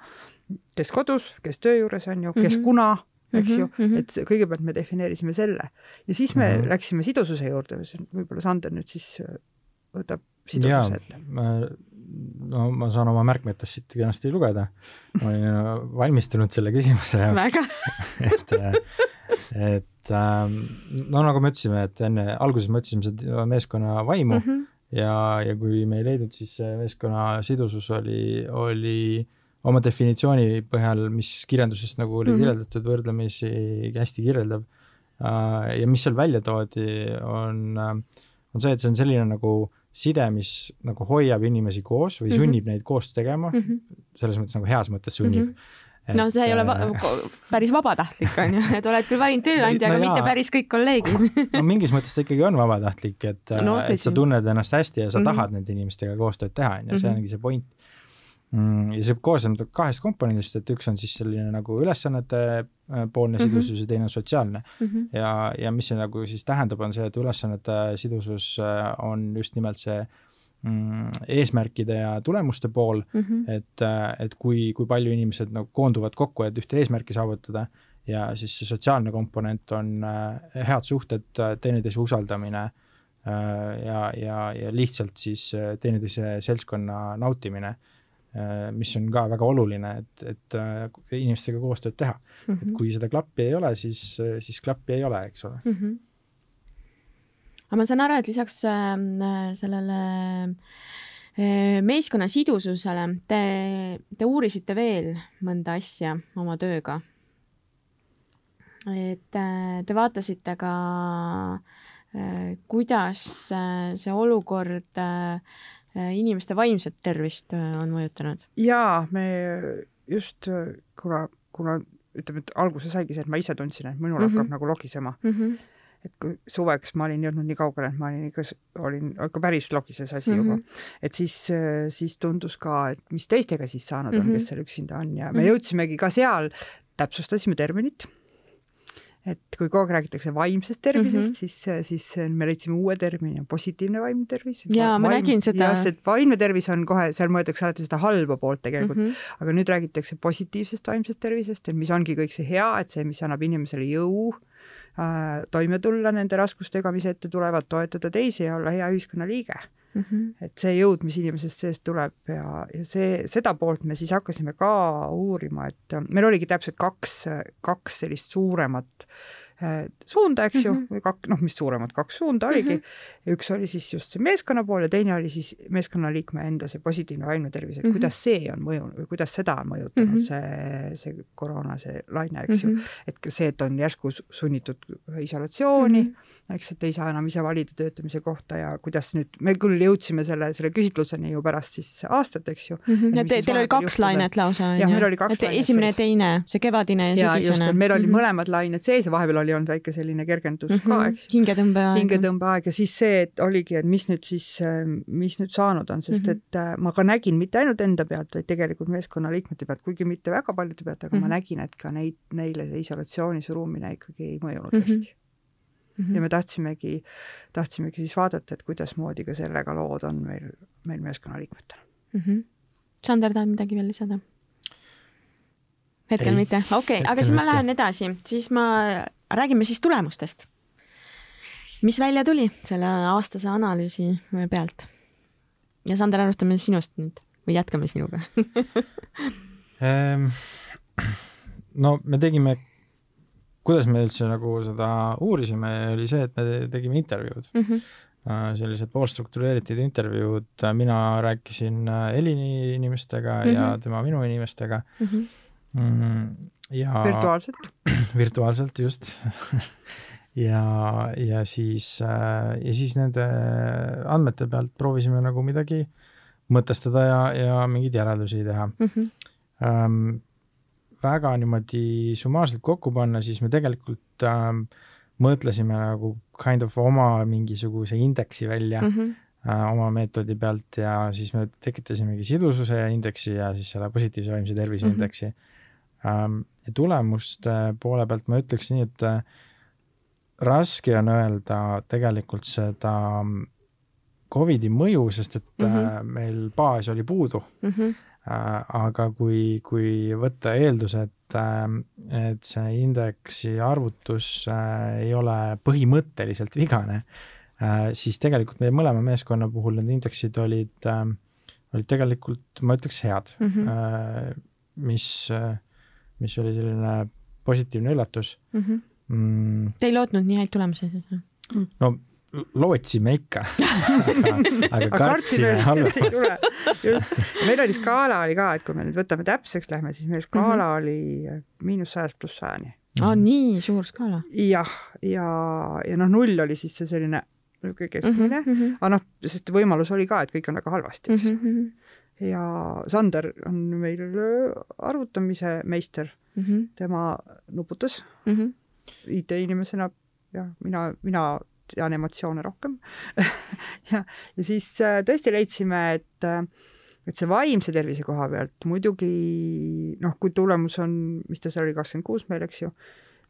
kes kodus, kes töö juures on ju, kes mm -hmm. kuna, eks ju mm, -hmm. et kõigepealt me defineerisime selle ja siis me mm -hmm. läksime sidususe juurde, võib-olla Sander nüüd siis äh, võtab sidususe ette. no ma saan oma märkmetest siit kenasti lugeda. ma olin äh, valmistunud selle küsimuse jaoks et, äh, et ähm, no nagu me ütlesime, et enne, alguses me otsisime seda meeskonna vaimu mm -hmm. ja, ja kui me ei leidnud, siis meeskonna sidusus oli, oli oma definitsiooni põhjal, mis kirjandusest nagu oli mm -hmm. kirjeldatud, võrdlemisi hästi kirjeldav. Äh, ja mis seal välja toodi, on, äh, on see, et see on selline nagu side, mis nagu hoiab inimesi koos või mhm. sunnib mm -hmm. neid koos tegema mm, -hmm. selles mõttes nagu heas mõttes sunnib mm. -hmm Et, no see ei ole va äh, päris vabatahtlik on ju, et oled küll valinud tööandja, aga no mitte päris kõik kolleegid no mingis mõttes ta ikkagi on vabatahtlik, et no,, et sa tunned ennast hästi ja sa mm -hmm. tahad nende inimestega koostööd teha, on ju, see mhm. ongi see point ja see koosneb kahest komponendist, et üks on siis selline nagu ülesannete äh, poolne mm -hmm. sidusus ja teine on sotsiaalne mm. -hmm. ja, ja mis see nagu siis tähendab, on see, et ülesannete sidusus äh, on just nimelt see mm, eesmärkide ja tulemuste pool mm, -hmm. et, äh, et kui, kui palju inimesed nagu koonduvad kokku, et ühte eesmärki saavutada ja siis see sotsiaalne komponent on head suhted, teineteise usaldamine ja, ja, ja lihtsalt siis teineteise seltskonna nautimine Äh, mis on ka väga oluline, et, et äh, inimestega koostööd teha mm. -hmm. et kui seda klappi ei ole, siis, siis klappi ei ole, eks ole mm. -hmm. aga ma saan aru, et lisaks äh, sellele äh, meeskonna sidususele te, te uurisite veel mõnda asja oma tööga. et äh, te vaatasite ka äh, kuidas see olukord äh, Äh, inimeste vaimset tervist äh, on mõjutanud? jaa, me just, kuna, kuna ütleme, et alguse saigi see, et ma ise tundsin, et minul mm -hmm. hakkab nagu logisema mm. -hmm. et kui suveks ma olin jõudnud nii kaugele, et ma olin ikka, olin ikka päris logises asi mm -hmm. juba. et siis, siis tundus ka, et mis teistega siis saanud on mm, -hmm. kes seal üksinda on ja me mhm. jõudsimegi ka seal, täpsustasime terminit et kui kogu aeg räägitakse vaimsest tervisest mm, -hmm. siis, siis me leidsime uue termini, positiivne vaimne tervis. jaa, ma nägin seda. jah, see vaimne tervis on kohe, seal mõeldakse alati seda halba poolt tegelikult mm, -hmm. aga nüüd räägitakse positiivsest vaimsest tervisest, et mis ongi kõik see hea, et see, mis annab inimesele jõu äh, toime tulla nende raskustega, mis ette tulevad, toetada teisi ja olla hea ühiskonnaliige mm. -hmm. et see jõud, mis inimesest seest tuleb ja, ja see, seda poolt me siis hakkasime ka uurima, et meil oligi täpselt kaks, kaks sellist suuremat Äh, suunda, eks ju mm, -hmm. või kak-, noh, mis suuremad, kaks suunda oligi mm. -hmm. üks oli siis just see meeskonna pool ja teine oli siis meeskonnaliikme enda see positiivne vaimne tervis, et mm -hmm. kuidas see on mõjunud või kuidas seda on mõjutanud mm -hmm. see, see koroona, see laine, eks mm -hmm. ju. et ka see, et on järsku sunnitud isolatsiooni mm, -hmm. eks, et ei saa enam ise valida töötamise kohta ja kuidas nüüd, me küll jõudsime selle, selle küsitluseni ju pärast siis aastat, eks ju mm. -hmm. et teil oli kaks lainet lausa, on ju? esimene ja teine, see kevadine ja sügisene. meil oli mm -hmm. mõlemad lained sees ja vahepeal oli olnud väike selline kergendus mm -hmm. ka, eks. hingetõmbeaeg. hingetõmbeaeg ja siis see, et oligi, et mis nüüd siis, mis nüüd saanud on, sest mm -hmm. et äh, ma ka nägin mitte ainult enda pealt, vaid tegelikult meeskonnaliikmete pealt, kuigi mitte väga paljude pealt, aga mm -hmm. ma nägin, et ka neid, neile see isolatsiooni surumine ikkagi ei mõjunud mm -hmm. hästi Mm -hmm. ja me tahtsimegi, tahtsimegi siis vaadata, et kuidasmoodi ka sellega lood on meil, meil meeskonnaliikmetel mm. -hmm. Sander, tahad midagi veel lisada? hetkel ei, mitte, okei okay,, aga siis ma lähen edasi, siis ma, räägime siis tulemustest. mis välja tuli selle aastase analüüsi pealt? ja Sander, alustame sinust nüüd või jätkame sinuga ehm, no me tegime, kuidas me üldse nagu seda uurisime, oli see, et me tegime intervjuud mm. -hmm sellised poolstruktureeritud intervjuud, mina rääkisin Elini inimestega mm -hmm. ja tema minu inimestega mm. -hmm mm,. Ja virtuaalselt virtuaalselt, just ja, ja siis, äh, ja siis nende andmete pealt proovisime nagu midagi mõtestada ja, ja mingeid järeldusi teha mm. -hmm. Ähm, väga niimoodi summaarselt kokku panna, siis me tegelikult ähm, mõtlesime nagu kind of oma mingisuguse indeksi välja mm -hmm. oma meetodi pealt ja siis me tekitasimegi sidususe indeksi ja siis selle positiivse vaimse tervise mm -hmm. indeksi. Ja tulemuste poole pealt ma ütleks nii, et äh, raske on öelda tegelikult seda Covidi mõju, sest et mm -hmm. meil baas oli puudu mm. -hmm. aga kui, kui võtta eeldus, et, et see indeksi arvutus ei ole põhimõtteliselt vigane, siis tegelikult meie mõlema meeskonna puhul need indeksid olid, olid tegelikult, ma ütleks, head mm. -hmm. mis, mis oli selline positiivne üllatus mm. -hmm mm.. Te ei lootnud nii häid tulemusi siis või? no lootsime ikka aga, aga kartsime halba. just, meil oli skaala oli ka, et kui me nüüd võtame täpseks lähme, siis meil skaala mm -hmm. oli miinus sajast pluss sajani. aa, nii suur skaala? jah, ja, ja, ja noh, null oli siis see selline niisugune keskmine mm, -hmm. aga noh, sest võimalus oli ka, et kõik on väga halvasti, eks mm. -hmm. Ja Sander on meil arvutamise meister mm, -hmm. tema nuputas mm. -hmm IT-inimesena jah, mina, mina tean emotsioone rohkem ja, ja siis äh, tõesti leidsime, et äh, et see vaimse tervise koha pealt muidugi noh, kui tulemus on, mis ta seal oli, kakskümmend kuus meil, eks ju.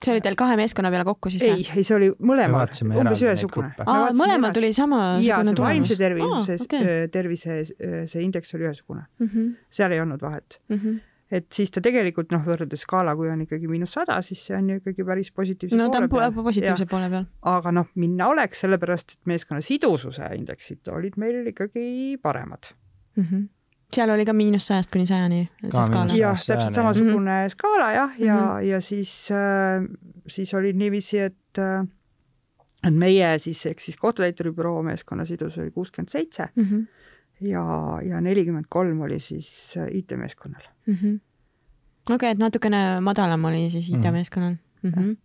See oli teil kahe meeskonna peale kokku siis? ei, ei see oli mõlemal umbes ühesugune. mõlemal tuli samasugune ja see vaimse tervise oh, okay., tervise see indeks oli ühesugune mm. -hmm. seal ei olnud vahet mm. -hmm et siis ta tegelikult noh, võrreldes skaala, kui on ikkagi miinus sada, siis see on ju ikkagi päris positiivse no, poole peal. positiivse ja. poole peal. aga noh, minna oleks, sellepärast et meeskonna sidususe indeksid olid meil ikkagi paremad mm. -hmm. Seal oli ka miinus sajast kuni sajani jah, täpselt samasugune mm -hmm. skaala jah, ja mm, -hmm. ja siis äh,, siis oli niiviisi, et äh, et meie siis, ehk siis kohtutäituri büroo meeskonna sidus oli kuuskümmend seitse mhm. ja, ja nelikümmend kolm oli siis äh, IT-meeskonnal mm. -hmm. okei okay,, et natukene madalam oli siis IT-meeskonnal mm. -hmm.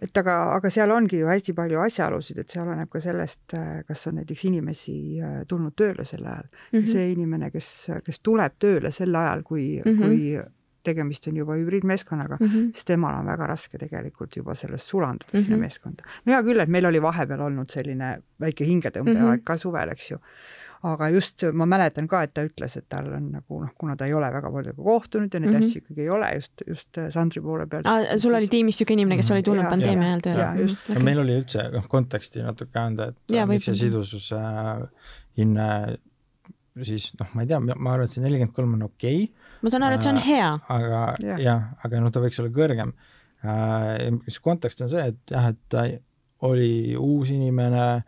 Et aga, aga seal ongi ju hästi palju asjaolusid, et see oleneb ka sellest, kas on näiteks inimesi äh, tulnud tööle sel ajal mm. -hmm. see inimene, kes, kes tuleb tööle sel ajal, kui mm, -hmm. kui tegemist on juba hübriidmeeskonnaga mm, -hmm. siis temal on väga raske tegelikult juba sellest sulanduda mm -hmm. sinna meeskonda. no hea küll, et meil oli vahepeal olnud selline väike hingetõmbeaeg mm -hmm. ka suvel, eks ju aga just ma mäletan ka, et ta ütles, et tal on nagu noh, kuna ta ei ole väga paljudega kohtunud ja neid mm -hmm. asju ikkagi ei ole just, just äh, Sandri poole pealt. sul siis... oli tiimis niisugune inimene, kes oli tulnud pandeemia ajal tööle? just okay.. meil oli üldse noh, konteksti natuke anda, et ja, miks see sidususe äh, hinne siis noh, ma ei tea, ma arvan, et see nelikümmend kolm on okei okay,. ma saan aru, et see on äh, hea. aga jah ja,, aga noh, ta võiks olla kõrgem. mis kontekst on see, et jah, et ta oli uus inimene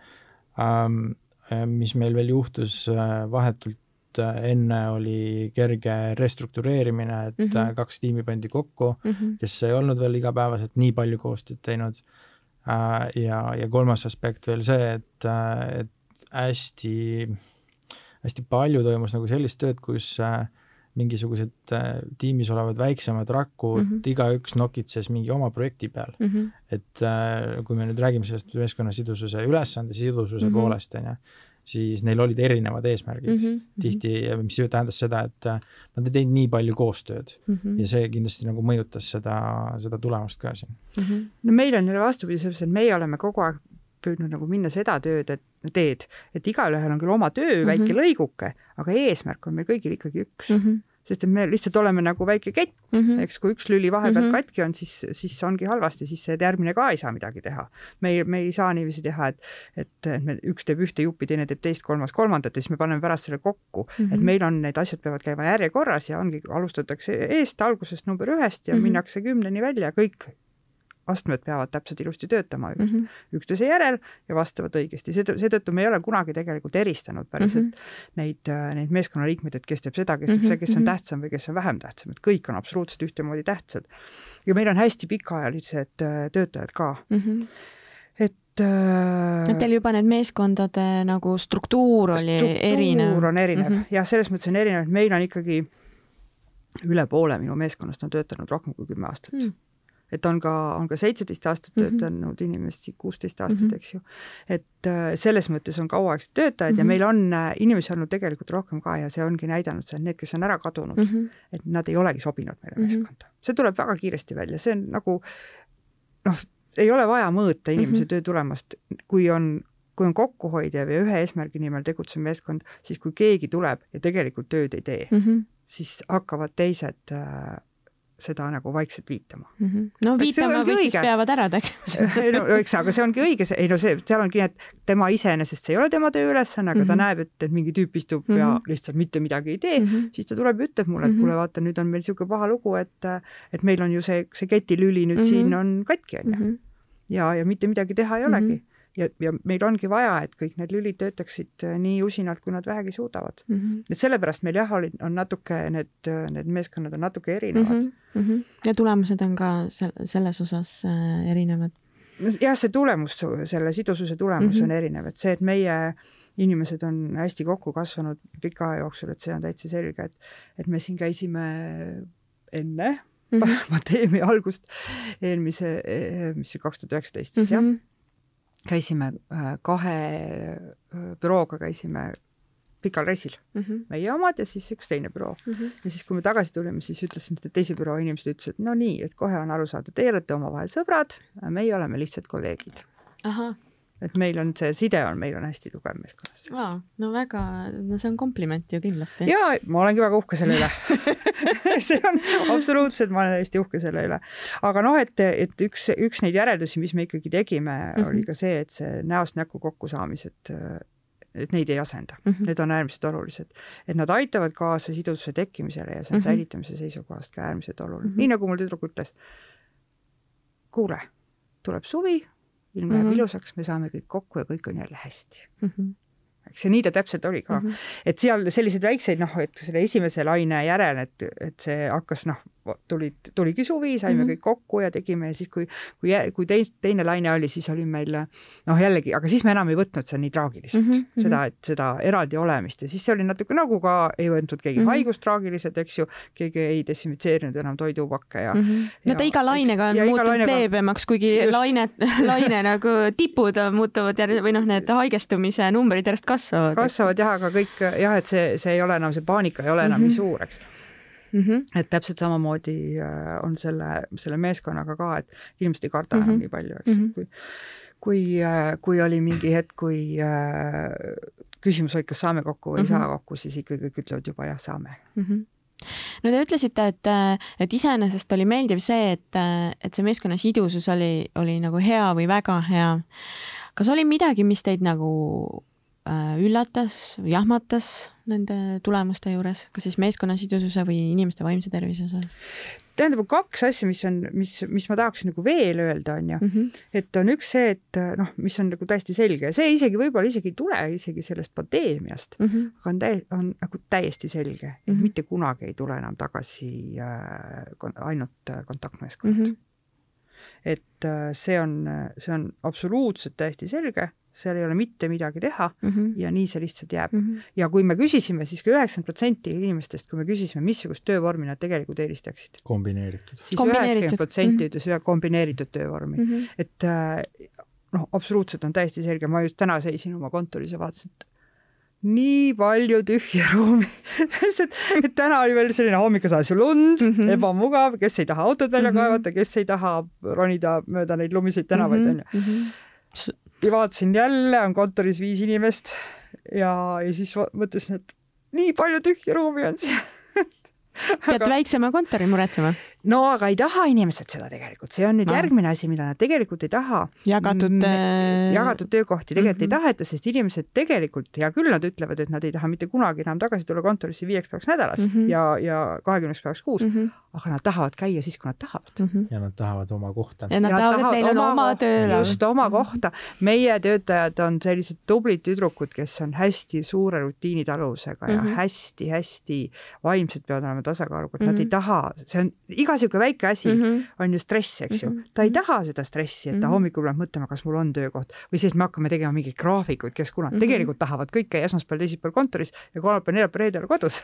ähm,, Äh, mis meil veel juhtus äh, vahetult äh, enne, oli kerge restruktureerimine, et mm -hmm. kaks tiimi pandi kokku mm, -hmm. kes ei olnud veel igapäevaselt nii palju koostööd teinud. ja, ja kolmas aspekt veel see, et, et hästi, hästi palju toimus nagu sellist tööd, kus äh, mingisugused äh, tiimis olevad väiksemad rakud mm, -hmm. igaüks nokitses mingi oma projekti peal mm. -hmm. et äh, kui me nüüd räägime sellest meeskonna sidususe ülesande sidususe mm -hmm. poolest, on ju, siis neil olid erinevad eesmärgid mm -hmm. tihti, mis ju tähendas seda, et äh, nad ei teinud nii palju koostööd mm -hmm. ja see kindlasti nagu mõjutas seda, seda tulemust ka siin mm. -hmm. no meil on jälle vastupidi, sellepärast et meie oleme kogu aeg püüdnud nagu minna seda tööd, et teed, et igalühel on küll oma töö mm -hmm. väike lõiguke, aga eesmärk on meil kõigil ikkagi üks mm. -hmm sest et me lihtsalt oleme nagu väike kett mm, -hmm. eks kui üks lüli vahepealt mm -hmm. katki on, siis, siis ongi halvasti, siis see järgmine ka ei saa midagi teha. me ei, me ei saa niiviisi teha, et, et, et me, üks teeb ühte juppi, teine teeb teist, kolmas kolmandat ja siis me paneme pärast selle kokku mm. -hmm. et meil on, need asjad peavad käima järjekorras ja ongi, alustatakse eest, algusest number ühest ja mm -hmm. minnakse kümneni välja, kõik astmed peavad täpselt ilusti töötama mm -hmm. üksteise järel ja vastavad õigesti, seetõttu me ei ole kunagi tegelikult eristanud päriselt mm -hmm. neid, äh, neid meeskonnaliikmeid, et kes teeb seda, kes teeb mm -hmm. seda, kes on mhm. tähtsam või kes on vähem tähtsam, et kõik on absoluutselt ühtemoodi tähtsad. ja meil on hästi pikaajalised äh, töötajad ka mm. -hmm et äh, et teil juba need meeskondade nagu struktuur oli struktuur erinev? struktuur on erinev mm -hmm. jah, selles mõttes on erinev, et meil on ikkagi üle poole minu meeskonnast on töötanud rohkem kui kümme aastat mm et on ka, on ka seitseteist aastat mm -hmm. töötanud inimesi, kuusteist aastat mm, -hmm. eks ju. et äh, selles mõttes on kauaaegsed töötajad mm -hmm. ja mhm. meil on äh, inimesi olnud tegelikult rohkem ka ja see ongi näidanud see, et need, kes on ära kadunud mm, -hmm. et nad ei olegi sobinud meile mm -hmm. meeskonda. see tuleb väga kiiresti välja, see on nagu noh, ei ole vaja mõõta inimese mm -hmm. töö tulemust, kui on kui on kokkuhoidjav ja ühe eesmärgi nimel tegutsev meeskond, siis kui keegi tuleb ja tegelikult tööd ei tee mm, -hmm. siis hakkavad teised äh, seda nagu vaikselt viitama mm. -hmm. no viitama või õige. siis peavad ära tegema no eks, aga see ongi õige, ei no see, seal ongi nii, et tema iseenesest, see ei ole tema tööülesanne, aga mm -hmm. ta mhm. näeb, et, et mingi tüüp istub mm -hmm. ja mhm. lihtsalt mitte midagi ei tee mm, -hmm. siis ta tuleb ja ütleb mulle, et mhm. kuule, vaata, nüüd on meil niisugune paha lugu, et et meil on ju see, see ketilüli nüüd mm -hmm. siin on katki, on ju. ja, ja mitte midagi teha ei olegi mm. -hmm ja, ja meil ongi vaja, et kõik need lülid töötaksid äh, nii usinalt, kui nad vähegi suudavad mm. -hmm. et sellepärast meil jah, oli, on natuke need, need meeskonnad on natuke erinevad mm. -hmm. ja tulemused on ka selles osas äh, erinevad? jah, see tulemus, selle sidususe tulemus mm -hmm. on erinev, et see, et meie inimesed on hästi kokku kasvanud pika aja jooksul, et see on täitsa selge, et, et me siin käisime enne mm -hmm. pandeemia algust, eelmise, mis see kaks tuhat üheksateist siis mm -hmm. jah käisime äh, kahe äh, bürooga käisime pikal reisil mm, -hmm. meie omad ja siis üks teine büroo mm. -hmm. ja siis, kui me tagasi tulime, siis ütlesin, et teise büroo inimesed ütlesid, no nii, et kohe on aru saada, teie olete omavahel sõbrad, meie oleme lihtsalt kolleegid. ahah et meil on see side on, meil on hästi tugev meeskonnas no väga, no see on kompliment ju kindlasti. ja ma olengi väga uhke selle üle see on absoluutselt, ma olen hästi uhke selle üle. aga noh, et, et üks, üks neid järeldusi, mis me ikkagi tegime mm, -hmm. oli ka see, et see näost näkku kokkusaamised et neid ei asenda mm, -hmm. need on äärmiselt olulised. et nad aitavad kaasa sidususe tekkimisele ja see on mm -hmm. säilitamise seisukohast ka äärmiselt oluline mm. -hmm. nii nagu mul tüdruk ütles, kuule, tuleb suvi, ilm läheb mm -hmm. ilusaks, me saame kõik kokku ja kõik on jälle hästi mm. -hmm eks ja nii ta täpselt oli ka mm, -hmm. et seal selliseid väikseid noh, et selle esimese laine järel, et, et see hakkas noh, tulid, tuligi suvi, saime mm -hmm. kõik kokku ja tegime ja siis, kui, kui, kui teist, teine laine oli, siis oli meil noh, jällegi, aga siis me enam ei võtnud seda nii traagiliselt mm, -hmm. seda, et seda eraldi olemist ja siis see oli natuke nagu ka ei võtnud keegi mm -hmm. haigust traagiliselt, eks ju, keegi ei desinfitseerinud enam toidupakke ja mm. -hmm. no ta iga lainega on muutunud lainega... leebemaks, kuigi just... laine, laine nagu tipud muutuvad järjest või noh, need haigestumise numbrid järjest kasvavad. kasvavad jah, aga kõik jah, et see, see ei ole enam, see paanika ei ole enam mm -hmm. nii suur, eks Mm -hmm. et täpselt samamoodi äh, on selle, selle meeskonnaga ka, et inimesed ei karda mm -hmm. enam nii palju, eks mm, -hmm. kui kui, äh, kui oli mingi hetk, kui äh, küsimus oli, kas saame kokku või ei mm -hmm. saa kokku, siis ikkagi kõik ütlevad juba jah, saame mm. -hmm no te ütlesite, et, et iseenesest oli meeldiv see, et, et see meeskonna sidusus oli, oli nagu hea või väga hea. kas oli midagi, mis teid nagu Äh, üllatas, jahmatas nende tulemuste juures, kas siis meeskonna sidususe või inimeste vaimse tervise osas? tähendab, on kaks asja, mis on, mis, mis ma tahaksin nagu veel öelda, on ju mm. -hmm. et on üks see, et noh, mis on nagu täiesti selge, see isegi võib-olla isegi ei tule isegi sellest pandeemiast mm, -hmm. aga on täi-, on nagu täiesti selge, et mm -hmm. mitte kunagi ei tule enam tagasi äh, ainult kontaktmeeskond mm. -hmm. Et äh, see on, see on absoluutselt täiesti selge seal ei ole mitte midagi teha mm -hmm. ja nii see lihtsalt jääb mm. -hmm. ja kui me küsisime, siis ka üheksakümmend protsenti inimestest, kui me küsisime, missugust töövormi nad tegelikult eelistaksid. kombineeritud. siis üheksakümmend protsenti mhm. ütles ühe kombineeritud töövormi mm, -hmm. et äh, noh, absoluutselt on täiesti selge, ma just täna seisin oma kontoris ja vaatasin, et nii palju tühja ruumi sest et, et täna oli veel selline hommikul sadas ju lund mm, -hmm. ebamugav, kes ei taha autot välja mm -hmm. kaevata, kes ei taha ronida mööda neid lumiseid tänavaid, mhm. onju mhm ja vaatasin jälle on kontoris viis inimest ja, ja siis mõtlesin, et nii palju tühja ruumi on siin pead aga... väiksema kontori muretsema. no aga ei taha inimesed seda tegelikult, see on nüüd no. järgmine asi, mida nad tegelikult ei taha. jagatud äh... jagatud töökohti tegelikult mm -hmm. ei mhm. taheta, sest inimesed tegelikult, hea küll, nad ütlevad, et nad ei taha mitte kunagi enam tagasi tulla kontorisse viieks päevaks nädalas mm -hmm. ja, ja kahekümneks päevaks kuus mm, -hmm. aga nad tahavad käia siis, kui nad tahavad mm. -hmm. ja nad tahavad oma kohta. ja nad ja tahavad, et neil on oma, oma tööla. just, oma mm kohta. meie töötajad on sellised tublid tüdrukud, kes on hästi suure rutiinitaluvusega mm -hmm. ja hästi-hästi mhm. vaimsed peavad olema tasakaalukad mm, -hmm. nad ei mhm. taha, see on iga niisugune väike asi mm -hmm. on ju stress, eks ju mm. -hmm. ta ei taha seda stressi, et ta mm -hmm. hommikul peab mõtlema, kas mul on töökoht või siis me hakkame tegema mingeid graafikuid, kes kuna mm, -hmm. tegelikult tahavad kõik käia esmaspäeval, teisipäeval kontoris ja kolmapäeval, neljapäeval, reedel kodus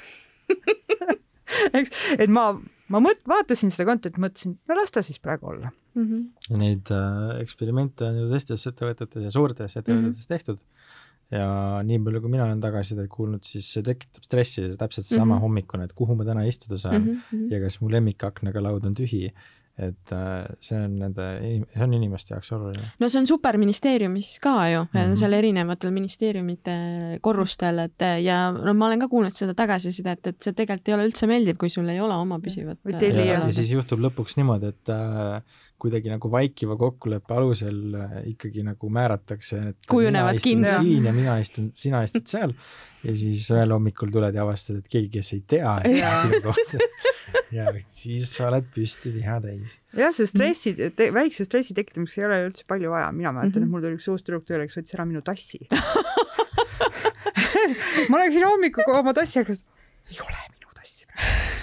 eks, et ma, ma mõt-, vaatasin seda kontot, mõtlesin, no las ta siis praegu olla mm. -hmm. Neid äh, eksperimente on ju teistes ettevõtetes ja suurtes ettevõtetes mm -hmm. tehtud ja nii palju, kui mina olen tagasisidet kuulnud, siis see tekitab stressi, täpselt seesama mm -hmm. hommikune, et kuhu ma täna istuda saan mm -hmm. ja kas mu lemmikaknaga laud on tühi et äh, see on nende, see on inimeste jaoks oluline. no see on superministeeriumis ka ju mm, -hmm. seal erinevatel ministeeriumite korrustel, et ja no ma olen ka kuulnud seda tagasisidet, et see tegelikult ei ole üldse meeldiv, kui sul ei ole oma püsivat. Ja, ja siis juhtub lõpuks niimoodi, et äh, kuidagi nagu vaikiva kokkuleppe alusel äh, ikkagi nagu määratakse, et kujunevad kindlaks. siin ja mina istun, sina istud seal. Ja siis ühel hommikul tuled ja avastad, et keegi, kes ei tea sinu kohta ja siis sa oled püsti viha täis. jah, see stressi te,, väikse stressi tekitamiseks ei ole üldse palju vaja, mina mäletan mm, -hmm. et mul tuli üks uus tüdruk tööle, kes võttis ära minu tassi. Ma läksin hommikul oma tassi ära, ei ole minu tassi praegu.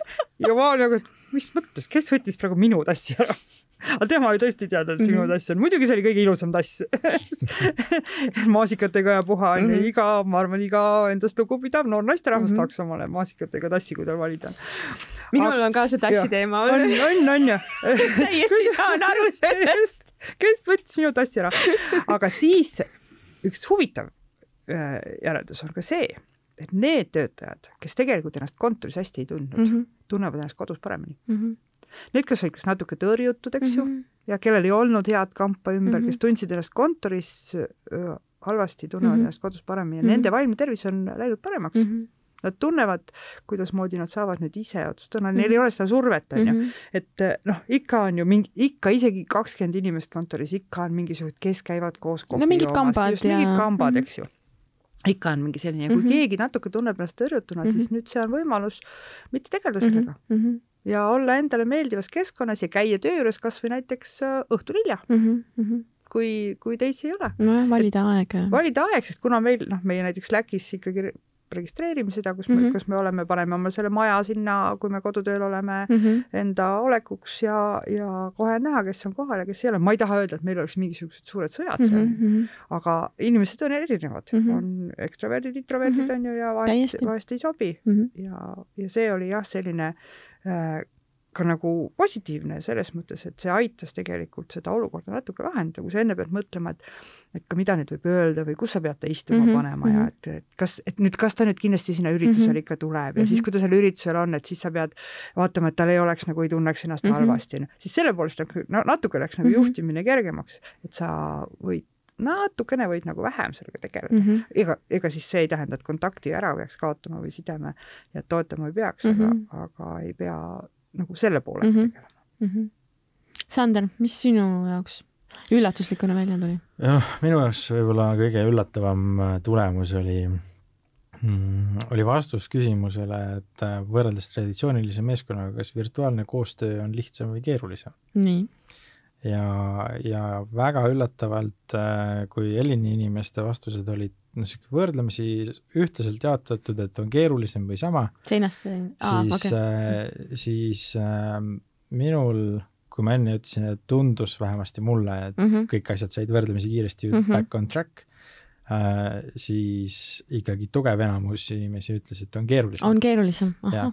Ja ma nagu, et mis mõttes, kes võttis praegu minu tassi ära? aga tema ju tõesti ei teadnud, et see minu mhm. tass on, muidugi see oli kõige ilusam tass maasikatega ja puha onju mm -hmm., iga, ma arvan, iga endast lugupidav noor naisterahvas mm -hmm. tahaks omale maasikatega tassi, kui tal valida. minul aga, on ka see tassi teema. on, on, on ju täiesti saan aru sellest. kes võttis minu tassi ära? aga siis üks huvitav äh, järeldus on ka see et need töötajad, kes tegelikult ennast kontoris hästi ei tundnud mm, -hmm. tunnevad ennast kodus paremini mm. -hmm. Need, kes olid kas natuke tõrjutud, eks mm -hmm. ju, ja kellel ei olnud head kampa ümber mm, -hmm. kes tundsid ennast kontoris öö, halvasti, tunnevad mm -hmm. ennast kodus paremini ja mm -hmm. nende vaimne tervis on läinud paremaks mm. -hmm. Nad tunnevad, kuidasmoodi nad saavad nüüd ise otsustada mm, -hmm. neil ei ole seda survet, on ju. Mhm. et noh, ikka on ju mingi, ikka isegi kakskümmend inimest kontoris, ikka on mingisugused, kes käivad koos no mingid kambad just ja mingid kambad mm, -hmm. eks ju ikka on mingi selline, kui mm -hmm. keegi natuke tunneb ennast tõrjutuna mm, -hmm. siis nüüd see on võimalus mitte tegeleda mhm. sellega mm. -hmm. ja olla endale meeldivas keskkonnas ja käia töö juures kas või näiteks äh, õhtul hilja mm. -hmm kui, kui teisi ei ole. nojah, valida aeg. valida aeg, sest kuna meil, noh, meie näiteks Slackis ikkagi registreerime seda, kus me mm, -hmm. kas me oleme, paneme oma selle maja sinna, kui me kodutööl oleme mm -hmm. enda olekuks ja, ja kohe on näha, kes on kohal ja kes ei ole. ma ei taha öelda, et meil oleks mingisugused suured sõjad seal mm, -hmm. aga inimesed on erinevad mm, -hmm. on ekstroverdid, introverdid mm -hmm. on ju ja vahest, vahest ei sobi mm -hmm. ja, ja see oli jah, selline äh, ka nagu positiivne selles mõttes, et see aitas tegelikult seda olukorda natuke lahendada, kui sa enne pead mõtlema, et et ka mida nüüd võib öelda või kus sa pead ta istuma mm -hmm. panema ja mhm. et, et kas, et nüüd, kas ta nüüd kindlasti sinna üritusele mm -hmm. ikka tuleb ja mm -hmm. siis, kui ta seal üritusel on, et siis sa pead vaatama, et tal ei oleks nagu, ei tunneks ennast mm -hmm. halvasti, noh, siis selle poolest no, natuke läks nagu mm -hmm. juhtimine kergemaks, et sa võid natukene võid nagu vähem sellega tegeleda mm. -hmm. ega, ega siis see ei tähenda, et kontakti ära peaks kaotama või sideme ja toetama ei peaks mm, -hmm. aga, aga ei pea nagu selle poolega mm -hmm. tegelema mm. -hmm. Sander, mis sinu jaoks üllatuslikuna välja tuli? jah, minu jaoks võib-olla kõige üllatavam äh, tulemus oli mm, oli vastus küsimusele, et äh, võrreldes traditsioonilise meeskonnaga, kas virtuaalne koostöö on lihtsam või keerulisem? nii. Ja, ja väga üllatavalt, äh, kui Elini inimeste vastused olid noh, niisugune võrdlemisi ühtlaselt jaotatud, et on keerulisem või sama. seinast ah, siis okay., äh, siis äh, minul, kui ma enne ütlesin, et tundus vähemasti mulle, et mm -hmm. kõik asjad said võrdlemisi kiiresti mm -hmm. back on track äh,, siis ikkagi tugev enamus inimesi ütles, et on keerulisem. on keerulisem, ahah.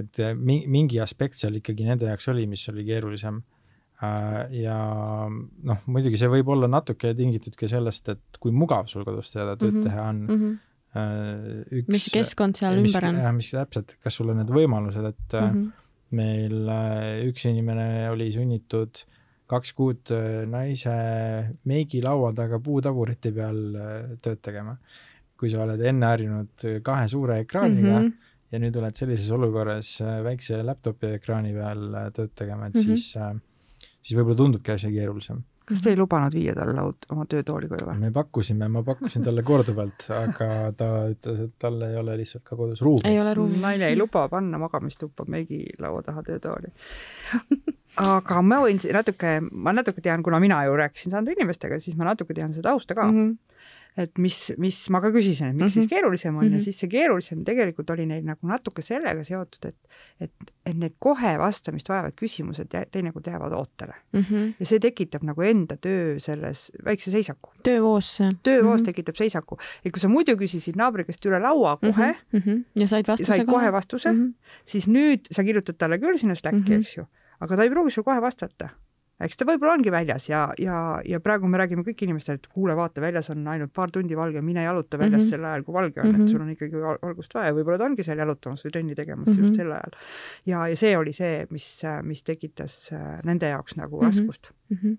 et äh, mingi aspekt seal ikkagi nende jaoks oli, mis oli keerulisem ja noh, muidugi see võib olla natuke tingitud ka sellest, et kui mugav sul kodus seda tööd mm -hmm. teha on mm. -hmm. üks, mis keskkond seal mis, ümber on? jah, mis täpselt, kas sul on need võimalused, et mm -hmm. meil üks inimene oli sunnitud kaks kuud naise meigilaua taga puutabureti peal tööd tegema. kui sa oled enne harjunud kahe suure ekraaniga mm -hmm. ja nüüd oled sellises olukorras väikse laptopi ekraani peal tööd tegema, et mm -hmm. siis äh, siis võib-olla tundubki asi keerulisem. kas te ei lubanud viia talle oma töötooli koju või? me pakkusime, ma pakkusin talle korduvalt, aga ta ütles, et tal ei ole lihtsalt ka kodus ruumi. ei ole ruumi. naine ei luba panna magamistuppa meigilaua taha töötooli aga ma võin natuke, ma natuke tean, kuna mina ju rääkisin Sandra inimestega, siis ma natuke tean seda tausta ka mm. -hmm et mis, mis ma ka küsisin, et miks mm -hmm. siis keerulisem on mm -hmm. ja mhm. siis see keerulisem tegelikult oli neil nagu natuke sellega seotud, et et, et need kohe vastamist vajavad küsimused teinekord jäävad ootele mm. -hmm. ja see tekitab nagu enda töö selles väikse seisaku. töövoos. töövoos mm -hmm. tekitab seisaku. et kui sa muidu küsisid naabri käest üle laua kohe mm -hmm. ja said vastuse said kohe, kohe vastuse mm, -hmm. siis nüüd sa kirjutad talle küll sinna Slacki mm, -hmm. eks ju, aga ta ei pruugi sulle kohe vastata eks ta võib-olla ongi väljas ja, ja, ja praegu me räägime kõik inimestele, et kuule, vaata, väljas on ainult paar tundi valge, mine jaluta väljas mm -hmm. sel ajal, kui valge on mm, -hmm. et mhm. sul on ikkagi valgust vaja ja võib-olla ta ongi seal jalutamas või trenni tegemas mm -hmm. just sel ajal. ja, ja see oli see, mis, mis tekitas äh, nende jaoks nagu mm -hmm. raskust mm. -hmm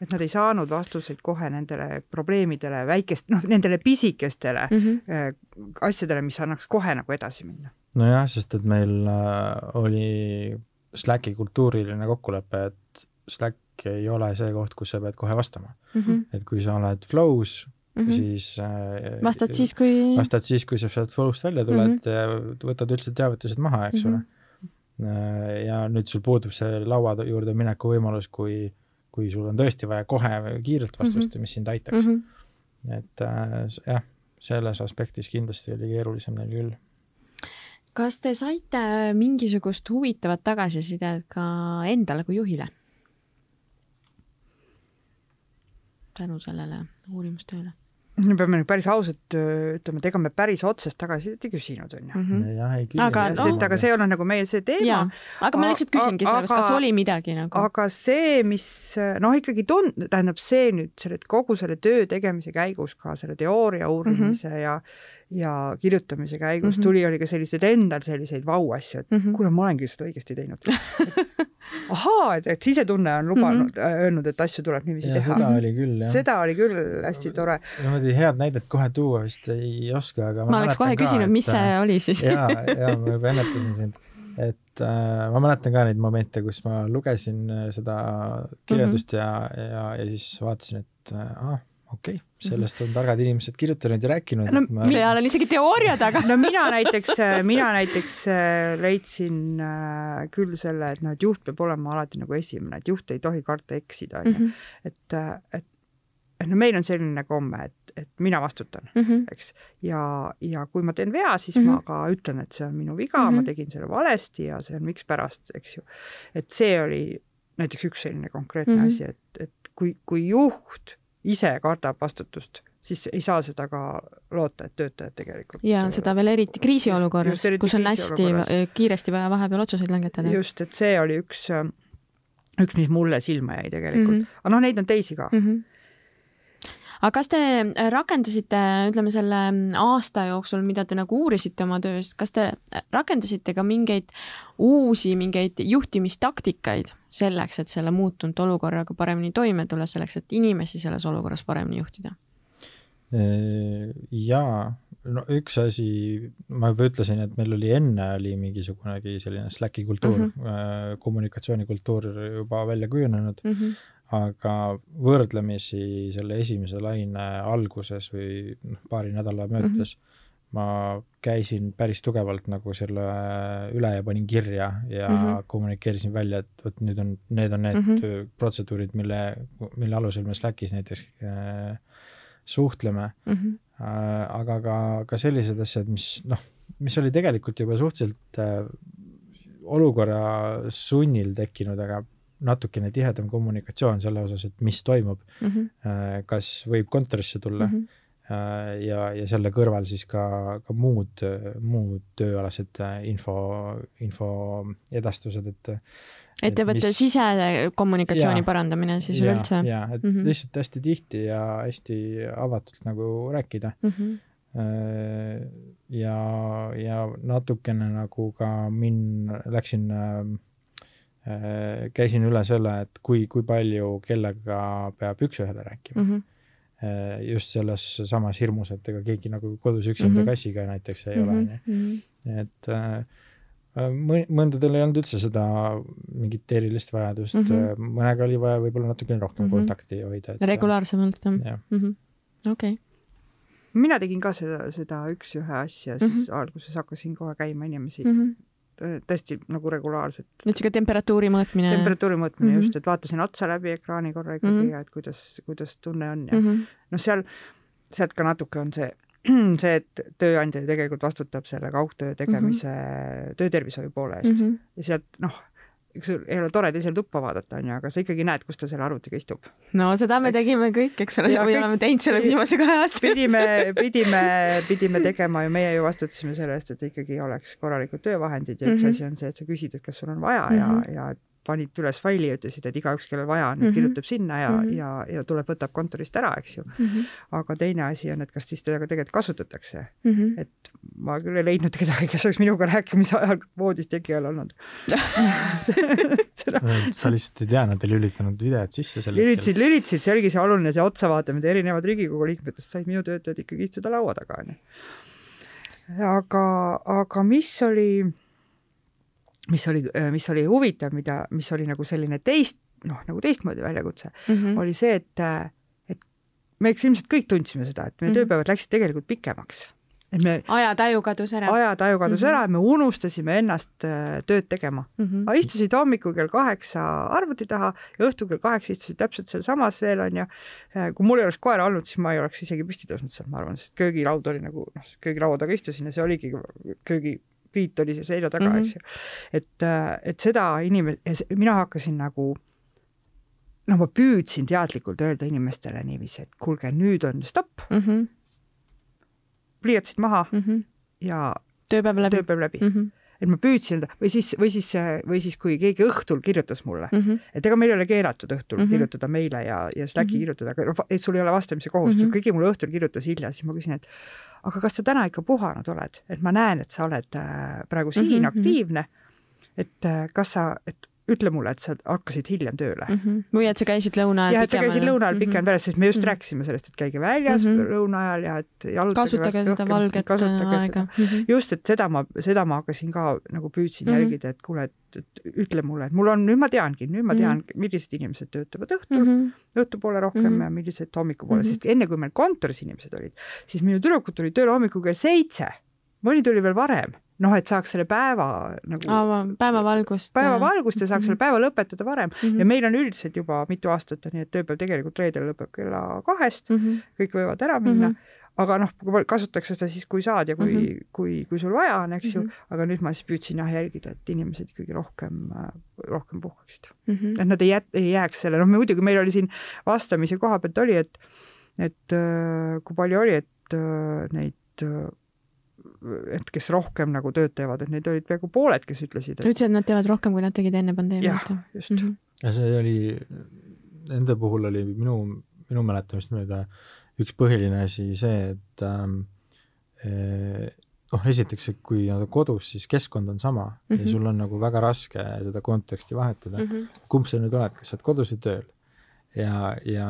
et nad ei saanud vastuseid kohe nendele probleemidele, väikest, noh, nendele pisikestele mm -hmm. asjadele, mis annaks kohe nagu edasi minna. nojah, sest et meil äh, oli Slacki kultuuriline kokkulepe, et Slack ei ole see koht, kus sa pead kohe vastama mm. -hmm. et kui sa oled flow's mm, -hmm. siis äh, vastad siis, kui vastad siis, kui sa sealt flow'st välja tuled mm -hmm. võtad üldse teavitused maha, eks mm -hmm. ole. ja nüüd sul puudub see laua juurde mineku võimalus, kui, kui sul on tõesti vaja kohe kiirelt vastust mm, -hmm. mis sind aitaks mm. -hmm. et äh, jah, selles aspektis kindlasti oli keerulisem neil küll kas te saite mingisugust huvitavat tagasisidet ka endale kui juhile? Tänu sellele uurimustööle? me peame nüüd päris ausalt ütlema, et ega me päris otsest tagasisidet ei küsinud, onju. Mhm. aga, no, aga see ei olnud nagu meie see teema. aga ma lihtsalt küsingi sellest, kas oli midagi nagu. aga see, mis noh, ikkagi tund-, tähendab see nüüd selle, kogu selle töö tegemise käigus ka selle teooria uurimise mm -hmm. ja ja kirjutamise käigus mm -hmm. tuli, oli ka selliseid endal selliseid vau-asju, et mm -hmm. kuule, ma olengi seda õigesti teinud ahaa, et, et sisetunne on lubanud mm, -hmm. öelnud, et asju tuleb niiviisi teha. seda oli küll, jah. seda oli küll hästi tore. niimoodi head näidet kohe tuua vist ei oska, aga ma, ma oleks kohe ka, küsinud, mis see äh, oli siis ja, ja ma juba ennetasin sind et äh, ma mäletan ka neid momente, kus ma lugesin äh, seda kirjeldust mm -hmm. ja, ja, ja siis vaatasin, et ah, okei okay,, sellest on targad inimesed kirjutanud ja rääkinud no,. Ma... seal on isegi teooria taga no mina näiteks, mina näiteks äh, leidsin äh, küll selle, et noh, et juht peab olema alati nagu esimene, et juht ei tohi karta eksida, onju. Mhm. et, äh, et, et no meil on selline komme, et, et mina vastutan mm, -hmm. eks. ja, ja kui ma teen vea, siis mm -hmm. ma ka ütlen, et see on minu viga mm, -hmm. ma mhm. tegin selle valesti ja see on mikspärast, eks ju. et see oli näiteks üks selline konkreetne mm -hmm. asi, et, et kui, kui juht ise kardab vastutust, siis ei saa seda ka loota, et töötajad tegelikult. ja seda veel eriti kriisiolukorras, kus on hästi kiiresti vaja vahepeal otsuseid langetada. just, et see oli üks, üks, mis mulle silma jäi tegelikult mm, -hmm. aga noh, neid on teisi ka mm. -hmm aga kas te rakendasite, ütleme selle aasta jooksul, mida te nagu uurisite oma töös, kas te rakendasite ka mingeid uusi, mingeid juhtimistaktikaid selleks, et selle muutunud olukorraga paremini toime tulla, selleks, et inimesi selles olukorras paremini juhtida? jaa, no üks asi, ma juba ütlesin, et meil oli enne oli mingisugunegi selline Slacki kultuur mm, -hmm. kommunikatsioonikultuur juba välja kujunenud mm, -hmm aga võrdlemisi selle esimese laine alguses või noh, paari nädala möödudes mm -hmm. ma käisin päris tugevalt nagu selle üle ja panin kirja ja mm -hmm. kommunikeerisin välja, et vot nüüd on, need on need mm -hmm. protseduurid, mille, mille alusel me Slackis näiteks äh, suhtleme mm. -hmm. Äh, aga ka, ka sellised asjad, mis noh, mis oli tegelikult juba suhteliselt äh, olukorra sunnil tekkinud, aga natukene tihedam kommunikatsioon selle osas, et mis toimub mm, -hmm. kas võib kontorisse tulla mm -hmm. ja, ja selle kõrval siis ka, ka muud, muud tööalased äh, info, info edastused, et ettevõtte mis... sisekommunikatsiooni parandamine siis ja, üleüldse? jaa, et mm -hmm. lihtsalt hästi tihti ja hästi avatult nagu rääkida mm. -hmm ja, ja natukene nagu ka min-, läksin Äh, käisin üle selle, et kui, kui palju kellega peab üks-ühele rääkima mm. -hmm just selles samas hirmus, et ega keegi nagu kodus üksinda mm -hmm. kassiga näiteks ei mm -hmm. ole, onju. Mhm. et äh, mõndadel ei olnud üldse seda mingit erilist vajadust mm, -hmm. mõnega oli vaja võib-olla natukene rohkem mm -hmm. kontakti hoida. regulaarsemalt jah ja. mm -hmm.? okei okay. mina tegin ka seda, seda üks-ühe asja, siis mm -hmm. alguses hakkasin kohe käima inimesi mm -hmm tõesti nagu regulaarselt. niisugune temperatuuri mõõtmine? temperatuuri mõõtmine mm -hmm. just, et vaatasin otsa läbi ekraani korra ikkagi mm -hmm. ja et kuidas, kuidas tunne on ja mm -hmm. noh, seal sealt ka natuke on see, see, et tööandja ju tegelikult vastutab selle kaugtöö tegemise mm -hmm. töötervishoiu poole eest mm -hmm. ja sealt noh, eks ei ole tore teisele tuppa vaadata, onju, aga sa ikkagi näed, kus ta selle arvutiga istub. no seda me eks... tegime kõik, eks ole, või oleme teinud selle viimase kahe aasta pidime, pidime, pidime tegema ju, meie ju vastutasime selle eest, et ikkagi oleks korralikud töövahendid ja mm -hmm. üks mhm. asi on see, et sa küsid, et kas sul on vaja mm -hmm. ja, mhm. ja et panid üles faili ja ütlesid, et igaüks, kellel vaja on, nüüd mm -hmm. kirjutab sinna ja mm, -hmm. ja, ja tuleb, võtab kontorist ära, eks ju mm. -hmm. aga teine asi on, et kas siis teda ka tegelikult kasutatakse mm. -hmm. et ma küll ei leidnud kedagi, kes oleks minuga rääkimise ajal voodis teki all olnud sa lihtsalt ei tea, nad ei lülitanud videot sisse sel hetkel. lülitasid, lülitasid, see oligi see oluline, see otsavaatamine, erinevad Riigikogu liikmetest said minu töötajad ikkagi istuda laua taga, onju. aga, aga mis oli mis oli, mis oli huvitav, mida, mis oli nagu selline teist, noh, nagu teistmoodi väljakutse mm, -hmm. oli see, et, et me eks ilmselt kõik tundsime seda, et meie mm -hmm. tööpäevad läksid tegelikult pikemaks. et me ajataju kadus ära. ajataju kadus mm -hmm. ära ja me unustasime ennast äh, tööd tegema mm. -hmm. istusid hommikul kell kaheksa arvuti taha ja õhtul kell kaheksa istusid täpselt sealsamas veel, onju. Äh, kui mul ei oleks koera olnud, siis ma ei oleks isegi püsti tõusnud sealt, ma arvan, sest köögilaud oli nagu, noh, köögilaua taga istusin ja see oligi köögi Priit oli seal selja taga mm, -hmm. eks ju. et, äh, et seda inimene, mina hakkasin nagu noh, ma püüdsin teadlikult öelda inimestele niiviisi, et kuulge, nüüd on stopp mm. -hmm. pliiatsid maha mm -hmm. ja tööpäev läbi, tööpäev läbi. Mm -hmm et ma püüdsin või siis, või siis, või siis, kui keegi õhtul kirjutas mulle mm, -hmm. et ega meil ei ole keelatud õhtul mm -hmm. kirjutada meile ja, ja Slacki mm -hmm. kirjutada, aga noh, et sul ei ole vastamise kohustust mm, -hmm. keegi mulle õhtul kirjutas hilja, siis ma küsin, et aga kas sa täna ikka puhanud oled, et ma näen, et sa oled äh, praegu siin mm -hmm. aktiivne, et äh, kas sa, et ütle mulle, et sa hakkasid hiljem tööle mm. -hmm. või et sa käisid lõuna ajal jah, et sa käisid lõuna ajal mm -hmm. pikem peres, sest me just mm -hmm. rääkisime sellest, et käige väljas mm -hmm. lõuna ajal ja et jalutage kasutage seda rohkem, valget aega. Mm -hmm. just, et seda ma, seda ma hakkasin ka nagu püüdsin mm -hmm. jälgida, et kuule, et, et ütle mulle, et mul on, nüüd ma teangi, nüüd ma tean mm, -hmm. millised inimesed töötavad õhtul mm, -hmm. õhtupoole rohkem mm -hmm. ja millised hommikupoole mm, -hmm. sest enne kui meil kontoris inimesed olid, siis minu tüdrukud tulid tööle hommikul kell seitse, mõni tuli veel varem noh, et saaks selle päeva nagu Ava, päevavalgust. päevavalgust ja saaks mm -hmm. selle päeva lõpetada varem mm -hmm. ja meil on üldiselt juba mitu aastat on nii, et tööpäev tegelikult reedel lõpeb kella kahest mm, -hmm. kõik võivad ära minna mm. -hmm aga noh, kasutatakse seda siis, kui saad ja kui mm, -hmm. kui, kui sul vaja on, eks ju mm, -hmm. aga nüüd ma siis püüdsin jah jälgida, et inimesed ikkagi rohkem, rohkem puhkaksid mm. -hmm. et nad ei jää, ei jääks selle, noh, muidugi meil oli siin vastamise koha pealt oli, et, et kui palju oli, et neid et kes rohkem nagu tööd teevad, et neid olid peaaegu pooled, kes ütlesid et.... ütlesid, et nad teevad rohkem, kui nad tegid enne pandeemiat. jah, just mm. -hmm. ja see oli, nende puhul oli minu, minu mäletamist mööda üks põhiline asi see, et ähm, eh, noh, esiteks, et kui nad on kodus, siis keskkond on sama mm -hmm. ja mhm. sul on nagu väga raske seda konteksti vahetada mm. -hmm. kumb sa nüüd oled, kas sa oled kodus või tööl? ja, ja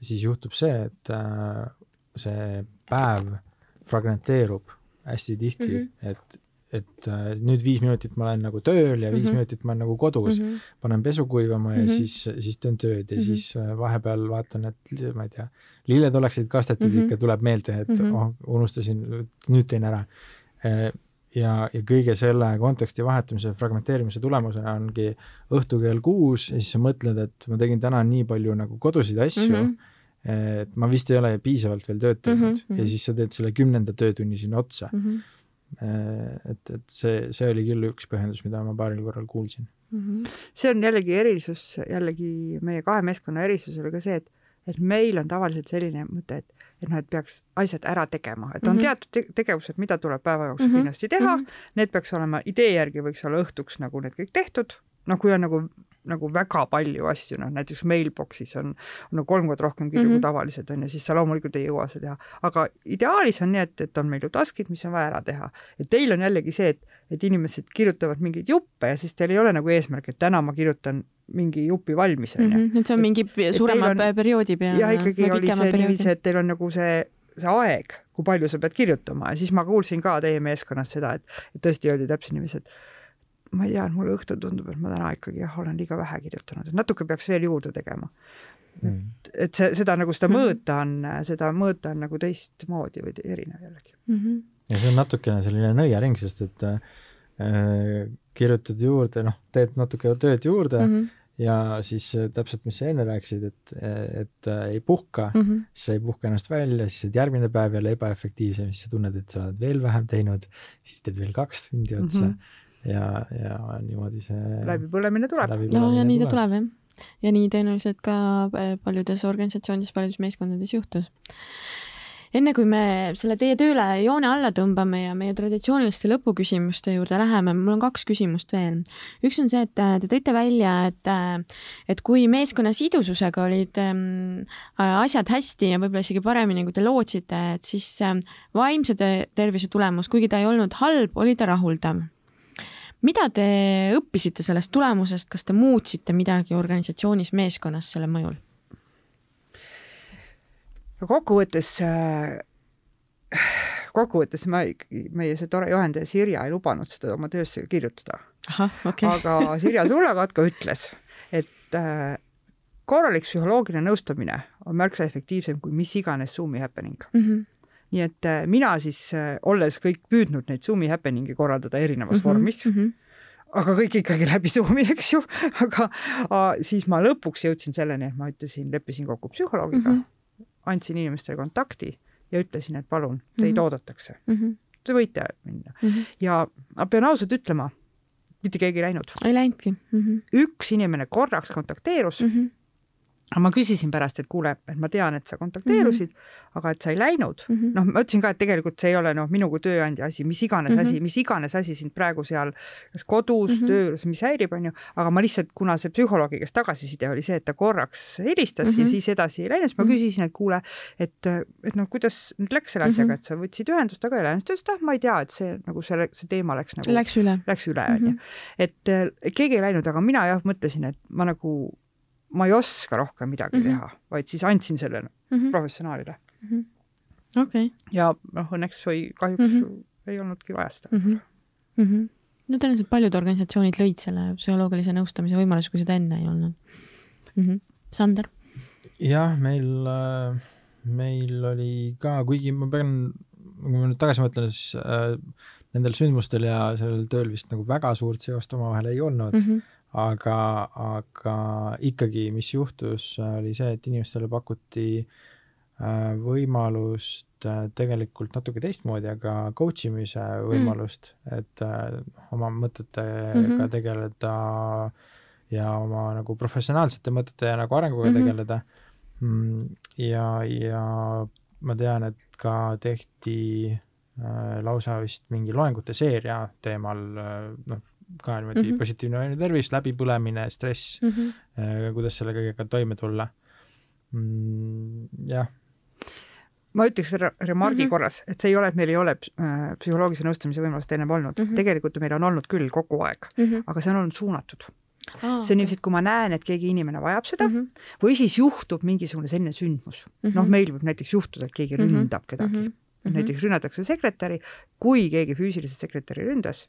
siis juhtub see, et äh, see päev fragmenteerub hästi tihti mm, -hmm. et, et äh, nüüd viis minutit ma olen nagu tööl ja viis mm -hmm. minutit ma olen nagu kodus mm, -hmm. panen pesu kuivama ja mm -hmm. siis, siis teen tööd ja mm -hmm. siis äh, vahepeal vaatan, et ma ei tea, lilled oleksid kastetud mm, -hmm. ikka tuleb meelde, et mm -hmm. oh, unustasin, nüüd teen ära äh, ja, ja kõige selle konteksti vahetamise, fragmenteerimise tulemusena ongi õhtu kell kuus ja siis sa mõtled, et ma tegin täna nii palju nagu kodusid asju mm, -hmm et ma vist ei ole piisavalt veel tööd teinud mm -hmm. ja siis sa teed selle kümnenda töötunni sinna otsa mm. -hmm. et, et see, see oli küll üks põhjendus, mida ma paaril korral kuulsin mm. -hmm. see on jällegi erisus, jällegi meie kahe meeskonna erisus oli ka see, et, et meil on tavaliselt selline mõte, et, et noh, et peaks asjad ära tegema, et on mm -hmm. teatud te tegevused, mida tuleb päeva jooksul mm -hmm. kindlasti teha mm, -hmm. need peaks olema, idee järgi võiks olla õhtuks nagu need kõik tehtud, noh, kui on nagu nagu väga palju asju, noh näiteks Mailboxis on, on nagu kolm korda rohkem kirju mm -hmm. kui mhm. tavaliselt on ju, siis sa loomulikult ei jõua seda teha. aga ideaalis on nii, et, et on meil ju task'id, mis on vaja ära teha. et teil on jällegi see, et, et inimesed kirjutavad mingeid juppe ja siis teil ei ole nagu eesmärk, et täna ma kirjutan mingi jupi valmis, on ju. Mhm, et see on mingi suurema on, perioodi peale. jah, ikkagi oli see niiviisi, et teil on nagu see see aeg, kui palju sa pead kirjutama ja siis ma kuulsin ka teie meeskonnas seda, et, et tõesti öeldi täpselt niiviisi, et ma ei tea, mulle õhtul tundub, et ma täna ikkagi jah, olen liiga vähe kirjutanud, et natuke peaks veel juurde tegema mm.. et, et see, seda nagu seda mm -hmm. mõõta on, seda mõõta on nagu teistmoodi või erinev jällegi mm. -hmm. ja see on natukene selline nõiaring, sest et äh, kirjutad juurde, noh, teed natuke tööd juurde mm -hmm. ja siis äh, täpselt, mis sa enne rääkisid, et, et äh, ei puhka mm, -hmm. siis sa ei puhka ennast välja, siis oled järgmine päev jälle ebaefektiivsem, siis sa tunned, et sa oled veel vähem teinud, siis teed veel kaks tundi otsa mm -hmm. Ja, ja niimoodi see läbipõlemine tuleb. no ja nii ta tuleb jah. ja nii tõenäoliselt ka äh, paljudes organisatsioonides, paljudes meeskondades juhtus enne kui me selle teie tööle joone alla tõmbame ja meie traditsiooniliste lõpuküsimuste juurde läheme, mul on kaks küsimust veel. üks on see, et äh, te tõite välja, et, äh, et kui meeskonna sidususega olid ähm, asjad hästi ja võib-olla isegi paremini, kui te lootsite, et siis vaimse tervise tulemus, kuigi ta ei olnud halb, oli ta rahuldav mida te õppisite sellest tulemusest, kas te muutsite midagi organisatsioonis, meeskonnas selle mõjul? no kokkuvõttes, äh, kokkuvõttes ma ikkagi, meie see tore juhendaja Sirje ei lubanud seda oma töösse kirjutada. Okay. aga Sirje Sullakatko ütles, et äh, korralik psühholoogiline nõustamine on märksa efektiivsem kui mis iganes Zoomi happening mm. -hmm nii et äh, mina siis, olles kõik püüdnud neid Zoomi happening'i korraldada erinevas mm -hmm, vormis mm, -hmm aga kõik ikkagi läbi Zoomi, eks ju, aga a, siis ma lõpuks jõudsin selleni, et ma ütlesin, leppisin kokku psühholoogiga mm, -hmm andsin inimestele kontakti ja ütlesin, et palun, teid mm -hmm. oodatakse mm. -hmm. Te võite minna mm. -hmm. ja ma pean ausalt ütlema, mitte keegi ei läinud. ei läinudki mm. -hmm. üks inimene korraks kontakteerus mm. -hmm aga ma küsisin pärast, et kuule, et ma tean, et sa kontakteerusid mm, -hmm. aga et sa ei läinud mm -hmm.. noh, ma ütlesin ka, et tegelikult see ei ole noh, minu kui tööandja asi, mis iganes mm -hmm. asi, mis iganes asi sind praegu seal kas kodus mm, -hmm. töö juures, mis häirib, onju, aga ma lihtsalt, kuna see psühholoogi käest tagasiside oli see, et ta korraks helistas mm -hmm. ja mhm. siis edasi ei läinud, siis ma -hmm. küsisin, et kuule, et, et noh, kuidas nüüd läks selle asjaga mm, -hmm. et sa võtsid ühendust, aga ei läinud, siis ta ütles, et ah, ma ei tea, et see nagu selle, see teema läks nagu läks üle, läks üle, onju. Mhm. et keegi ei läinud, aga mina jah, mõtlesin, et ma nagu ma ei oska rohkem midagi mm -hmm. teha, vaid siis andsin selle mm -hmm. professionaalile mm. -hmm. okei okay.. ja noh, õnneks või kahjuks mm -hmm. ei olnudki vaja seda mm. -hmm. Mm -hmm. no tõenäoliselt paljud organisatsioonid lõid selle psühholoogilise nõustamise võimaluse, kui seda enne ei olnud mm. -hmm. Sander? jah, meil, meil oli ka, kuigi ma pean, kui ma nüüd tagasi mõtlen, siis äh, nendel sündmustel ja sellel tööl vist nagu väga suurt seost omavahel ei olnud mm. -hmm aga, aga ikkagi, mis juhtus, oli see, et inimestele pakuti äh, võimalust äh, tegelikult natuke teistmoodi, aga coach imise mm. võimalust mm., et äh, oma mõtetega mm -hmm. tegeleda ja oma nagu professionaalsete mõtete ja nagu arenguga mm -hmm. tegeleda. Ja, ja ma tean, et ka tehti äh, lausa vist mingi loengute seeria teemal äh,, noh, ka niimoodi mm -hmm. positiivne vaimne tervis, läbipõlemine, stress mm, -hmm. kuidas selle kõigega toime tulla mm,. jah ma ütleks remargi mm -hmm. korras, et see ei ole, et meil ei ole äh, psühholoogilise nõustamise võimalust ennem olnud mm, -hmm. tegelikult meil on olnud küll kogu aeg mm, -hmm. aga see on olnud suunatud Ah, see on et kui ma näen, et keegi inimene vajab seda mm -hmm. või siis juhtub mingisugune selline sündmus mm -hmm., noh, meil võib näiteks juhtuda, et keegi ründab mm -hmm. kedagi mm, -hmm. näiteks rünnatakse sekretäri, kui keegi füüsiliselt sekretäri ründas,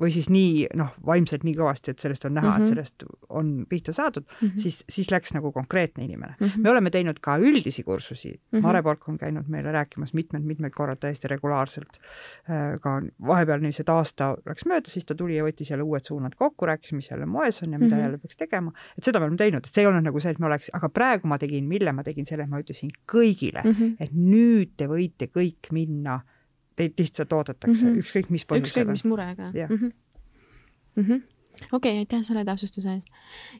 või siis nii noh, vaimselt nii kõvasti, et sellest on näha mm, -hmm. et mhm. sellest on pihta saadud mm, -hmm. siis, siis läks nagu konkreetne inimene mm. -hmm. me oleme teinud ka üldisi kursusi mm, -hmm. Mare Pork on käinud meile rääkimas mitmed-mitmed korrad täiesti regulaarselt. Äh, ka vahepeal niiviisi, et aasta läks mööda, siis ta tuli ja võttis jälle uued suunad kokku, rääkis, mis jälle moes on ja mida mm -hmm. jälle peaks tegema. et seda me oleme teinud, et see ei olnud nagu see, et me oleks, aga praegu ma tegin, mille ma tegin selle, ma ütlesin kõigile mm, -hmm. et nüüd te võite kõik minna teid lihtsalt oodatakse mm, -hmm. ükskõik mis põhjusel. ükskõik mis murega. mm -hmm okei aitäh selle täpsustuse eest.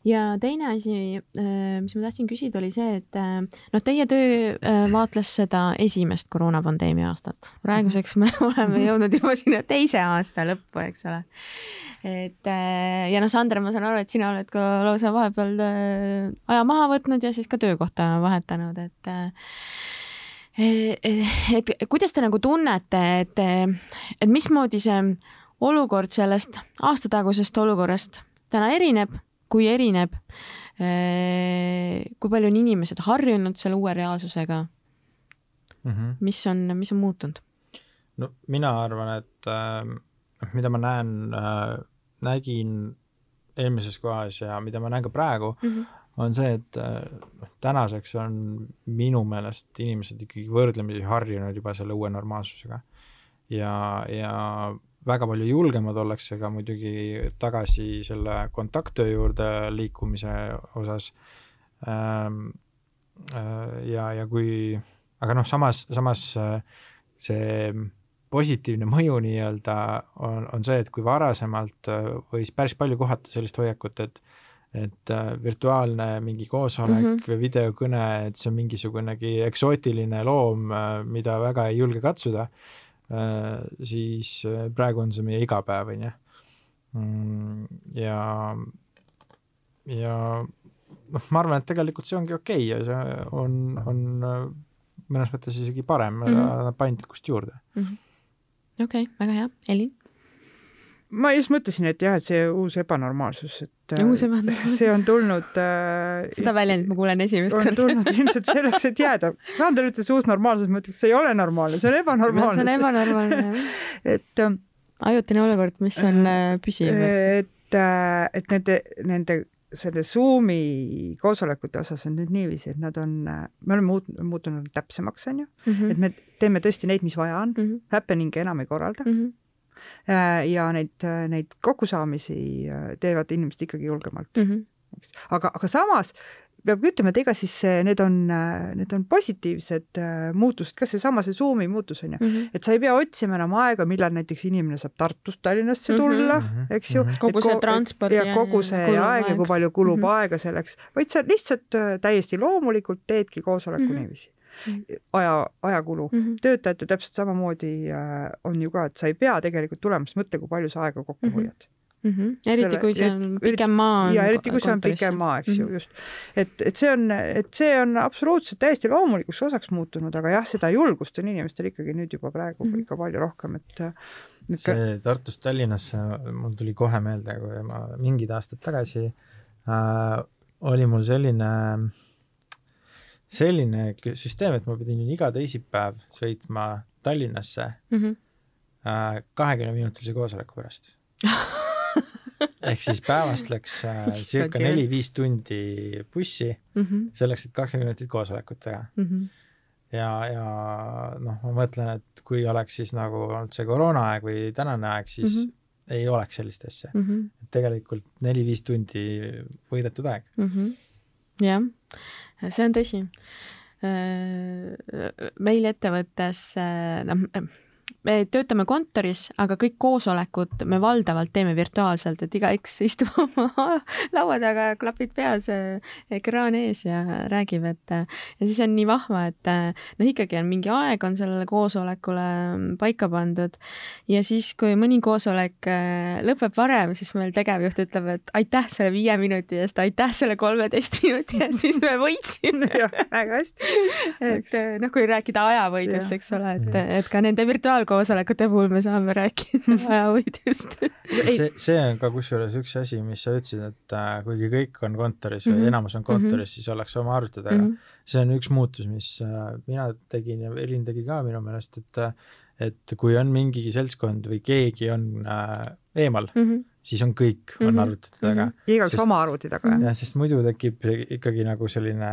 ja teine asi, äh, mis ma tahtsin küsida, oli see, et äh, noh, teie töö äh, vaatles seda esimest koroonapandeemia aastat. praeguseks me oleme mhm. jõudnud juba sinna teise aasta lõppu, eks ole. et ja noh, Sander, ma saan aru, et sina oled ka lausa vahepeal aja maha võtnud ja siis ka töökohta vahetanud, et et kuidas te nagu tunnete, et, et mismoodi see olukord sellest aastatagusest olukorrast täna erineb, kui erineb, kui palju on inimesed harjunud selle uue reaalsusega mm? -hmm. mis on, mis on muutunud? no mina arvan, et äh, mida ma näen äh,, nägin eelmises kohas ja mida ma näen ka praegu mm, -hmm on see, et noh, tänaseks on minu meelest inimesed ikkagi võrdlemisi harjunud juba selle uue normaalsusega. ja, ja väga palju julgemad ollakse ka muidugi tagasi selle kontakttöö juurde liikumise osas ähm,. Äh, ja, ja kui, aga noh, samas, samas äh, see positiivne mõju nii-öelda on, on see, et kui varasemalt äh, võis päris palju kohata sellist hoiakut, et et äh, virtuaalne mingi koosolek mm -hmm. või videokõne, et see on mingisugunegi eksootiline loom, äh, mida väga ei julge katsuda äh,, siis praegu on see meie igapäev, on ju. Mm, ja, ja noh, ma arvan, et tegelikult see ongi okei okay ja see on, on mõnes mõttes isegi parem mm, -hmm. annab paindlikkust juurde. -hmm. okei väga hea, Elin ma just mõtlesin, et jah, et see uus ebanormaalsus, et äh, uus ebanormaalsus. see on tulnud äh, seda väljendit ma kuulen esimest korda. on tulnud ilmselt selleks, et jääda. Sander ütles uus normaalsus, ma ütleks, see ei ole normaalne, see on ebanormaalne. see on ebanormaalne, jah. et äh, ajutine olukord, mis on äh, püsiv. et, et nende, nende selle Zoomi koosolekute osas on nüüd niiviisi, et nad on, me oleme muut-, muutunud täpsemaks, on ju mm, -hmm. et me teeme tõesti neid, mis vaja on mm, -hmm. happening'e enam ei korralda mm. -hmm Äh, ja neid, neid kokkusaamisi äh, teevad inimesed ikkagi julgemalt mm. -hmm. eks, aga, aga samas peab ütlema, et ega siis need on, need on positiivsed muutused, ka seesama see Zoomi muutus on ju mm, -hmm. et sa ei pea otsima enam aega, millal näiteks inimene saab Tartust Tallinnasse mhm. tulla mm, -hmm. eks ju mm. -hmm. kogu see transport ja kogu see ja aeg ja kui palju kulub mm -hmm. aega selleks, vaid sa lihtsalt täiesti loomulikult teedki koosoleku mm -hmm. niiviisi aja, ajakulu mm. -hmm. töötajatel täpselt samamoodi äh, on ju ka, et sa ei pea tegelikult tulema, sest mõtle, kui palju sa aega kokku mm -hmm. hoiad mm. -hmm. eriti kui see on pikem maa. ja eriti, kui see on pikem maa, eks mm -hmm. ju, mhm. just. et, et see on, et see on absoluutselt täiesti loomulikuks osaks muutunud, aga jah, seda julgust on inimestel ikkagi nüüd juba praegu mm -hmm. ikka palju rohkem, et et see Tartust Tallinnasse, mul tuli kohe meelde, kui ma mingid aastad tagasi äh, oli mul selline äh, selline süsteem, et ma pidin iga teisipäev sõitma Tallinnasse mhm. äh, kahekümne mm -hmm. minutilise koosoleku pärast ehk siis päevast läks äh, circa neli-viis tundi bussi mm -hmm. selleks, et kakskümmend minutit koosolekut teha mm. -hmm. ja, ja noh, ma mõtlen, et kui oleks siis nagu olnud see koroonaaeg või tänane aeg, siis mm -hmm. ei oleks sellist asja mm. -hmm. tegelikult neli-viis tundi võidetud aeg mm. -hmm. Jah see on tõsi. Äh, meil ettevõttes, äh, noh, me töötame kontoris, aga kõik koosolekud me valdavalt teeme virtuaalselt, et igaüks istub oma laua taga, klapid peas, ekraan ees ja räägib, et ja siis on nii vahva, et noh, ikkagi on mingi aeg on sellele koosolekule paika pandud. Ja siis, kui mõni koosolek lõpeb varem, siis meil tegevjuht ütleb, et aitäh selle viie minuti eest, aitäh selle kolmeteist minuti eest, siis me võitsime. Väga hästi. et noh, kui rääkida ajavõidust, eks ole, et, et ka nende virtuaal koosolekute puhul me saame rääkida ajavõidust see, see on ka kusjuures üks asi, mis sa ütlesid, et äh, kuigi kõik on kontoris või mm -hmm. enamus on kontoris mm, -hmm. siis ollakse oma arvuti taga mm. -hmm. see on üks muutus, mis äh, mina tegin ja Elin tegi ka minu meelest, et äh, et kui on mingi seltskond või keegi on äh, eemal mm, -hmm. siis on kõik mm, -hmm. on arvutite taga mm. -hmm. igaüks oma arvuti taga, jah? jah, sest muidu tekib ikkagi nagu selline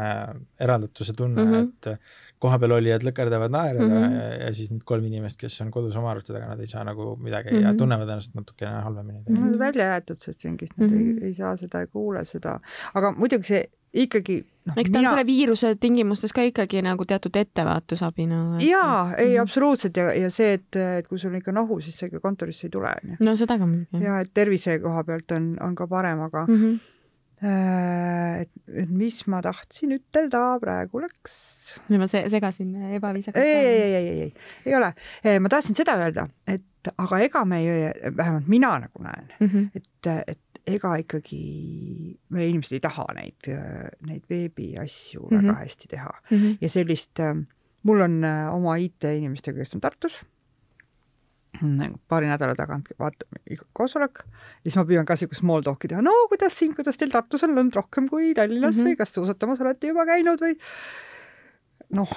eraldatuse tunne mm, -hmm. et kohapeal olijad lõkerdavad naerda mm -hmm. ja, ja siis need kolm inimest, kes on kodus oma arvuti taga, nad ei saa nagu midagi mm -hmm. ja mhm. tunnevad ennast natukene halvemini. Nad on välja jäetud sellest ringist, nad mm -hmm. ei, ei saa seda, ei kuule seda, aga muidugi see ikkagi noh, eks ta mina... on selle viiruse tingimustes ka ikkagi nagu teatud ettevaatusabina no,. jaa, ei mm -hmm. absoluutselt ja, ja see, et, et kui sul on ikka nohu, siis sa ikka kontorisse ei tule, onju. no seda ka muidugi. ja et tervise koha pealt on, on ka parem, aga mm -hmm et, et mis ma tahtsin ütelda, praegu läks. nüüd ma segasin ebaviisakalt. ei, ei, ei, ei, ei, ei ole. Äh, ma tahtsin seda öelda, et aga ega me ei, vähemalt mina nagu näen mm, -hmm. et, et ega ikkagi me inimesed ei taha neid, neid veebiasju mm -hmm. väga hästi teha mm -hmm. ja sellist, mul on äh, oma IT-inimestega, kes on Tartus Nagu paari nädala tagant vaatame koosolek ja siis ma püüan ka siukest small talk'i teha, no kuidas siin, kuidas teil Tartus on olnud rohkem kui Tallinnas mm -hmm. või kas suusatamas olete juba käinud või noh,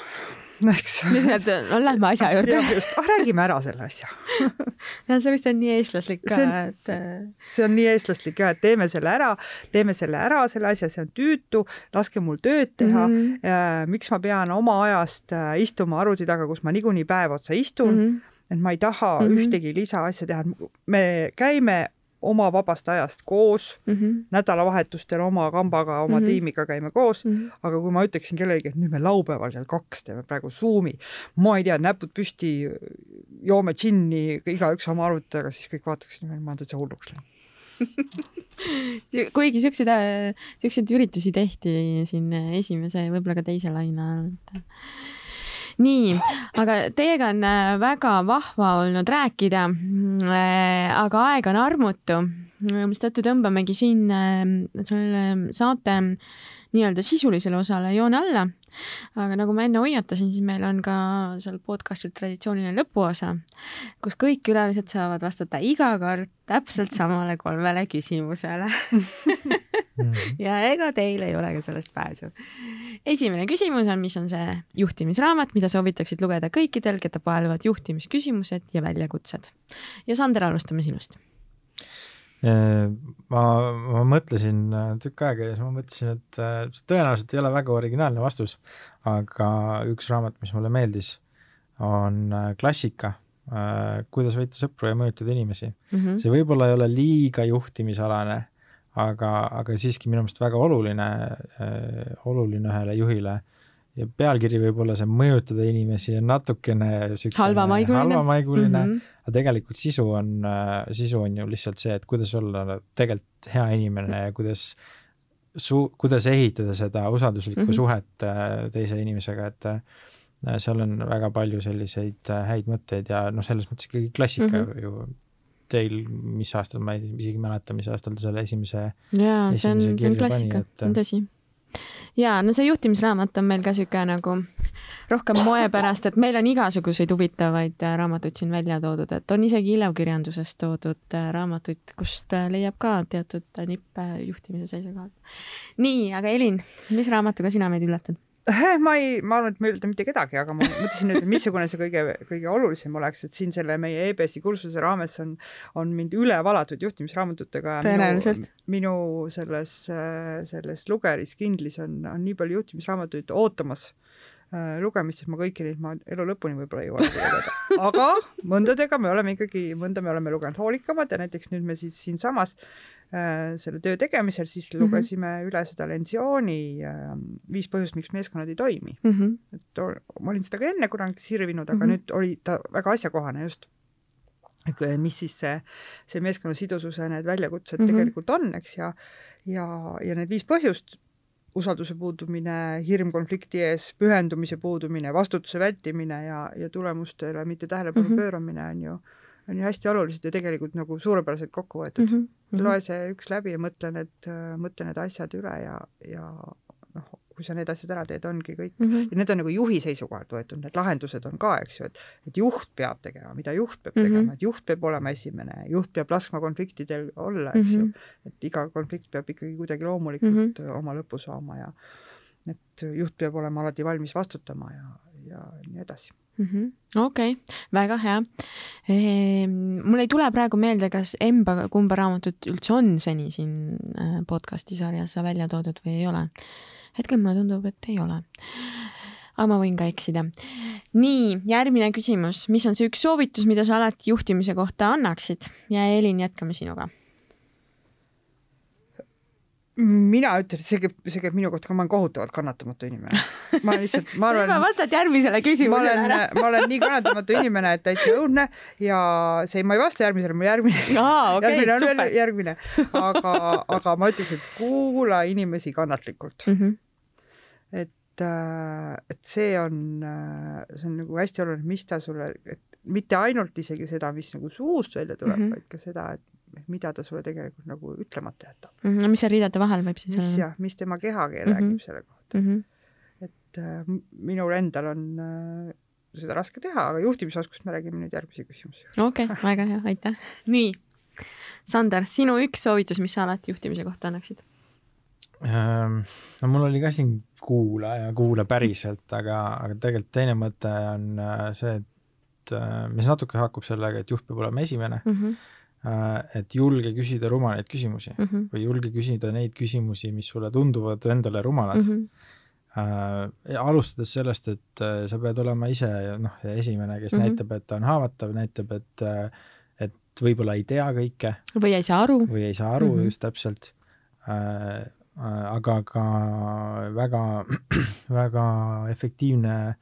eks. no lähme asja juurde. just, ah räägime ära selle asja ja see vist on nii eestlaslik ka, et. Äh, see on nii eestlaslik ka, et teeme selle ära, teeme selle ära, selle asja, see on tüütu, laske mul tööd teha mm. -hmm. miks ma pean oma ajast äh, istuma arvuti taga, kus ma niikuinii päev otsa istun mm. -hmm et ma ei taha mm -hmm. ühtegi lisaasja teha, me käime oma vabast ajast koos mm, -hmm. nädalavahetustel oma kambaga, oma mm -hmm. tiimiga käime koos mm, -hmm. aga kui ma ütleksin kellelegi, et nüüd me laupäeval kell kaks teeme praegu Zoomi, ma ei tea, näpud püsti, joome džinni, igaüks oma arvuti taga, siis kõik vaataksid, ma olen täitsa hulluks läinud kuigi siukseid, siukseid üritusi tehti siin esimese, võib-olla ka teise laine ajal, et nii, aga teiega on äh, väga vahva olnud rääkida. Äh, aga aeg on armutu, mistõttu tõmbamegi siin äh, selle saate nii-öelda sisulisele osale joone alla aga nagu ma enne hoiatasin, siis meil on ka seal podcastil traditsiooniline lõpuosa, kus kõik külalised saavad vastata iga kord täpselt samale kolmele küsimusele ja ega teil ei ole ka sellest pääsu. esimene küsimus on, mis on see juhtimisraamat, mida soovitaksid lugeda kõikidel, keda paeluvad juhtimisküsimused ja väljakutsed. ja Sander, alustame sinust ma, ma mõtlesin äh, tükk aega ja siis ma mõtlesin, et äh, tõenäoliselt ei ole väga originaalne vastus, aga üks raamat, mis mulle meeldis, on äh, klassika, kuidas võita sõpru ja mõjutada inimesi mm. -hmm. see võib-olla ei ole liiga juhtimisalane, aga, aga siiski minu meelest väga oluline, oluline ühele juhile ja pealkiri võib olla see mõjutada inimesi on natukene halvamaiguline, halvamaiguline mm, -hmm. aga tegelikult sisu on, sisu on ju lihtsalt see, et kuidas olla tegelikult hea inimene ja kuidas su-, kuidas ehitada seda usalduslikku mm -hmm. suhet äh, teise inimesega, et äh, seal on väga palju selliseid äh, häid mõtteid ja noh, selles mõttes ikkagi klassika mm -hmm. ju teil, mis aastal, ma ei isegi mäleta, mis aastal ta selle esimese jaa, see on, see on klassika, see on tõsi ja no see juhtimisraamat on meil ka sihuke nagu rohkem moe pärast, et meil on igasuguseid huvitavaid äh, raamatuid siin välja toodud, et on isegi ilukirjandusest toodud äh, raamatuid, kust äh, leiab ka teatud nippe juhtimise seisukohalt. nii, aga Elin, mis raamatuga sina meid üllatad? Ma ei, ma arvan, et ma ei üllata mitte kedagi, aga ma mõtlesin nüüd, et missugune see kõige, kõige olulisem oleks, et siin selle meie EBS-i kursuse raames on, on mind üle valatud juhtimisraamatutega. tõenäoliselt. minu selles, selles lugeris Kindlis on, on nii palju juhtimisraamatuid ootamas äh, lugemist, et ma kõiki neid ma elu lõpuni võib-olla ei jõua lugeda. Aga mõndadega me oleme ikkagi, mõnda me oleme lugenud hoolikamad ja näiteks nüüd me siis siinsamas Äh, selle töö tegemisel, siis mm -hmm. lugesime üle seda Lensioni äh, Viis põhjust, miks meeskonnad ei toimi mm. -hmm. et ma olin seda ka enne kunagi sirvinud, aga mm -hmm. nüüd oli ta väga asjakohane just mis siis see, see meeskonna sidususe need väljakutsed mm -hmm. tegelikult on, eks, ja ja, ja need viis põhjust, usalduse puudumine, hirm konflikti ees, pühendumise puudumine, vastutuse vältimine ja, ja tulemustele mitte tähelepanu mm -hmm. pööramine on ju on ju hästi olulised ja tegelikult nagu suurepäraselt kokku võetud mm. -hmm. loe see üks läbi ja mõtle need, mõtle need asjad üle ja, ja kui sa need asjad ära teed, ongi kõik mm. -hmm. ja need on nagu juhi seisukohalt võetud, need lahendused on ka, eks ju, et, et juht peab tegema, mida juht peab mm -hmm. tegema, et juht peab olema esimene, juht peab laskma konfliktidel olla, eks mm -hmm. ju. et iga konflikt peab ikkagi kuidagi loomulikult mm -hmm. oma lõpu saama ja et juht peab olema alati valmis vastutama ja, ja nii edasi mm -hmm.. okei okay., väga hea ehm,. mul ei tule praegu meelde, kas emba kumba raamatut üldse on seni siin äh, podcast'i sarjas välja toodud või ei ole. Hetkel mulle tundub, et ei ole. aga ma võin ka eksida. nii, järgmine küsimus, mis on see üks soovitus, mida sa alati juhtimise kohta annaksid ja Elin, jätkame sinuga mina ütlen, see käib, see käib minu kohta ka, ma olen kohutavalt kannatamatu inimene. ma lihtsalt, ma arvan. vastad järgmisele küsimusele ära. ma olen nii kannatamatu inimene, et täitsa õudne ja see, ma ei vasta järgmisele, mu järgmine ah,. Okay, järgmine on veel järgmine, aga, aga ma ütleks, et kuula inimesi kannatlikult mm. -hmm. et, äh, et see on, äh, see on nagu hästi oluline, mis ta sulle, et mitte ainult isegi seda, mis nagu suust välja tuleb mm, -hmm. vaid ka seda, et mida ta sulle tegelikult nagu ütlemata jätab mm. -hmm. mis seal ridade vahel võib siis mis, olla? jah, mis tema kehakeel mm -hmm. räägib selle kohta mm. -hmm. et äh, minul endal on äh, seda raske teha, aga juhtimisoskust me räägime nüüd järgmise küsimuse juurde. okei okay,, väga hea, aitäh. nii, Sander, sinu üks soovitus, mis sa alati juhtimise kohta annaksid? Ehm, no mul oli ka siin kuula ja kuula päriselt, aga, aga tegelikult teine mõte on äh, see, et äh, mis natuke haakub sellega, et juht peab olema esimene mm. -hmm et julge küsida rumalaid küsimusi mm -hmm. või julge küsida neid küsimusi, mis sulle tunduvad endale rumalad mm. -hmm. äh, alustades sellest, et äh, sa pead olema ise noh, esimene, kes mm -hmm. näitab, et ta on haavatav, näitab, et äh, et võib-olla ei tea kõike. või ei saa aru. või ei saa aru mm -hmm. just täpselt äh,. Äh, aga ka väga, väga efektiivne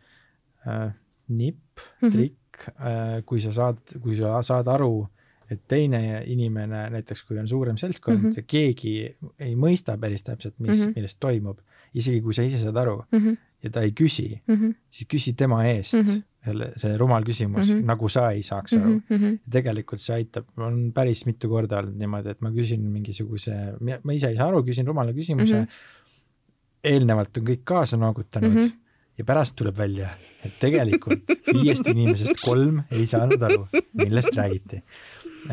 äh, nipp mm, -hmm. trikk äh,, kui sa saad, kui sa saad aru et teine inimene, näiteks kui on suurem seltskond mm -hmm. ja keegi ei mõista päris täpselt, mis mm, -hmm. millest toimub, isegi kui sa ise saad aru mm -hmm. ja ta ei küsi mm, -hmm. siis küsi tema eest mm -hmm. selle, see rumal küsimus mm, -hmm. nagu sa ei saaks aru mm. -hmm. tegelikult see aitab, on päris mitu korda olnud niimoodi, et ma küsin mingisuguse, ma ise ei saa aru, küsin rumala küsimuse mm, -hmm. eelnevalt on kõik kaasa noogutanud mm. -hmm ja pärast tuleb välja, et tegelikult viiest inimesest kolm ei saanud aru, millest räägiti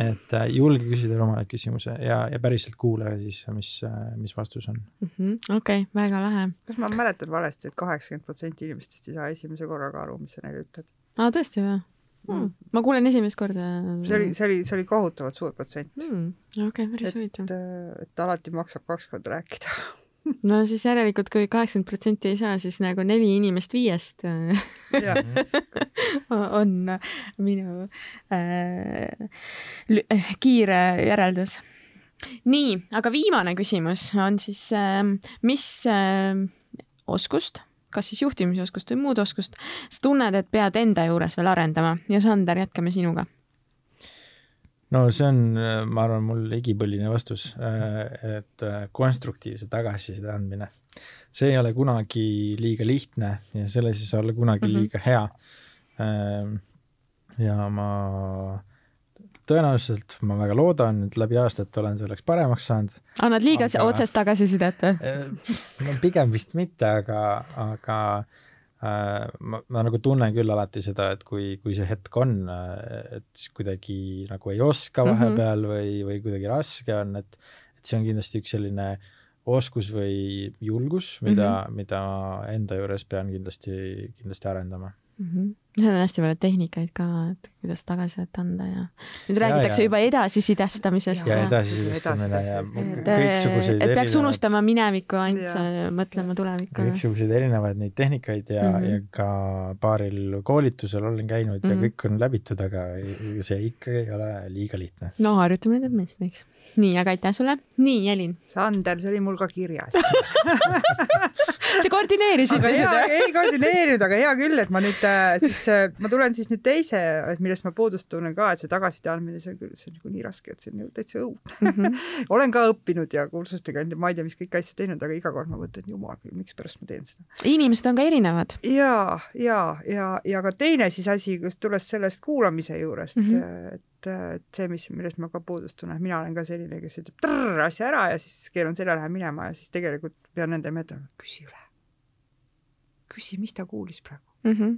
et äh, julge küsida rumalaid küsimusi ja, ja päriselt kuula siis, mis, äh, mis vastus on -hmm.. okei väga lahe. kas ma mäletan valesti et, et kaheksakümmend protsenti inimestest ei saa esimese korraga aru, mis sa neile ütled? aa, tõesti või mm.? ma kuulen esimest korda. see oli, see oli, see oli kohutavalt suur protsent mm.. okei okay,, päris huvitav. et, äh, et alati maksab kaks korda rääkida no siis järelikult, kui kaheksakümmend protsenti ei saa, siis nagu neli inimest viiest on minu äh, kiire järeldus. nii, aga viimane küsimus on siis äh,, mis äh, oskust, kas siis juhtimisoskust või muud oskust, sa tunned, et pead enda juures veel arendama? Ja Sander, jätkame sinuga no see on, ma arvan, mul igipõline vastus, äh, et äh, konstruktiivse tagasiside andmine. see ei ole kunagi liiga lihtne ja selles ei saa olla kunagi mm -hmm. liiga hea. Ähm, ja ma tõenäoliselt, ma väga loodan, et läbi aastate olen selleks paremaks saanud. annad liiga aga... otsest tagasisidet või? Äh, no pigem vist mitte, aga, aga Äh, ma, ma nagu tunnen küll alati seda, et kui, kui see hetk on, äh, et siis kuidagi nagu ei oska mhm. vahepeal mm -hmm. või, või kuidagi raske on, et, et see on kindlasti üks selline oskus või julgus, mida mm, -hmm. mida enda juures pean kindlasti, kindlasti arendama mm. -hmm seal on hästi palju tehnikaid ka, et kuidas tagasisidet anda ja nüüd räägitakse ja, juba edasisidestamisest. ja edasisidestamine ja kõiksuguseid et peaks unustama minevikku, ainult mõtlema tulevikku. kõiksuguseid erinevaid neid tehnikaid ja mm, -hmm. ja ka paaril koolitusel olen käinud mm -hmm. ja mhm. kõik on läbitud, aga see ikkagi ei ole liiga lihtne. no harjutamine teeb meistriks. nii, aga aitäh sulle. nii, Elin. Sander, see oli mul ka kirjas Te koordineerisite seda? ei koordineerinud, aga hea küll, et ma nüüd äh, siis see, ma tulen siis nüüd teise, millest ma puudust tunnen ka, et see tagasiside andmine, see on küll, see on nagu nii raske, et see on ju täitsa õudne mm. -hmm. olen ka õppinud ja kursustega, ma ei tea, mis kõiki asju teinud, aga iga kord ma mõtlen, jumal küll, mikspärast ma teen seda. inimesed on ka erinevad. ja, ja, ja, ja ka teine siis asi, kus tulles sellest kuulamise juurest mm, -hmm. et et see, mis, millest ma ka puudust tunnen, mina olen ka selline, kes ütleb trrr asja ära ja siis keeran selja, lähen minema ja siis tegelikult pean nende meeldima, küsi üle. küsi, mis ta kuulis praegu mm. -hmm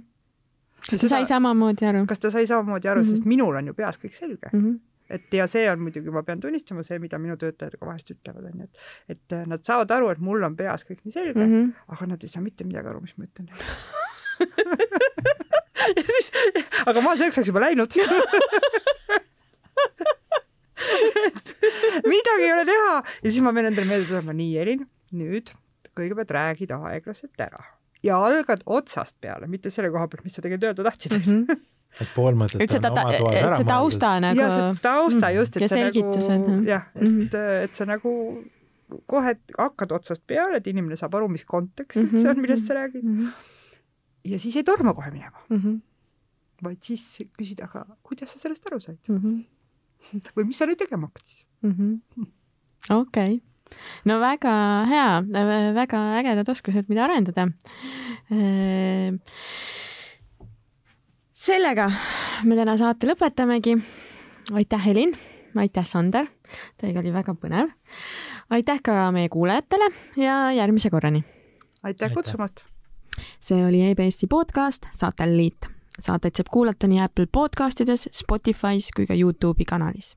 kas ta sai samamoodi aru? kas ta sai samamoodi aru mm, -hmm. sest minul on ju peas kõik selge mm. -hmm et ja see on muidugi, ma pean tunnistama, see, mida minu töötajad ka vahest ütlevad, on ju, et et äh, nad saavad aru, et mul on peas kõik nii selge mm, -hmm. aga nad ei saa mitte midagi aru, mis ma ütlen ja siis, aga ma selleks ajaks juba läinud midagi ei ole teha ja siis ma pean endale meelde tuletama, nii, Elin, nüüd kõigepealt räägid aeglaselt ära ja algad otsast peale, mitte selle koha pealt, mis sa tegelikult öelda tahtsid mm. -hmm et pool mõtet et on oma toas ära mõeldud. tausta nagu. ja see tausta just, et ja see nagu jah, et -hmm. et sa nagu kohe hakkad otsast peale, et inimene saab aru, mis kontekst üldse mm -hmm. on, millest sa räägid mm. -hmm. ja siis ei torma kohe minema mm. -hmm. vaid siis küsid, aga kuidas sa sellest aru said mm? -hmm. või mis sa nüüd tegema hakkad siis -hmm.? okei no väga hea, väga ägedad oskused, mida arendada. Sellega me täna saate lõpetamegi. aitäh, Helin, aitäh, Sander, teiega oli väga põnev. aitäh ka meie kuulajatele ja järgmise korrani. aitäh kutsumast. see oli EBS-i podcast Satelliit. Saateid saab kuulata nii Apple podcastides, Spotify's kui ka Youtube'i kanalis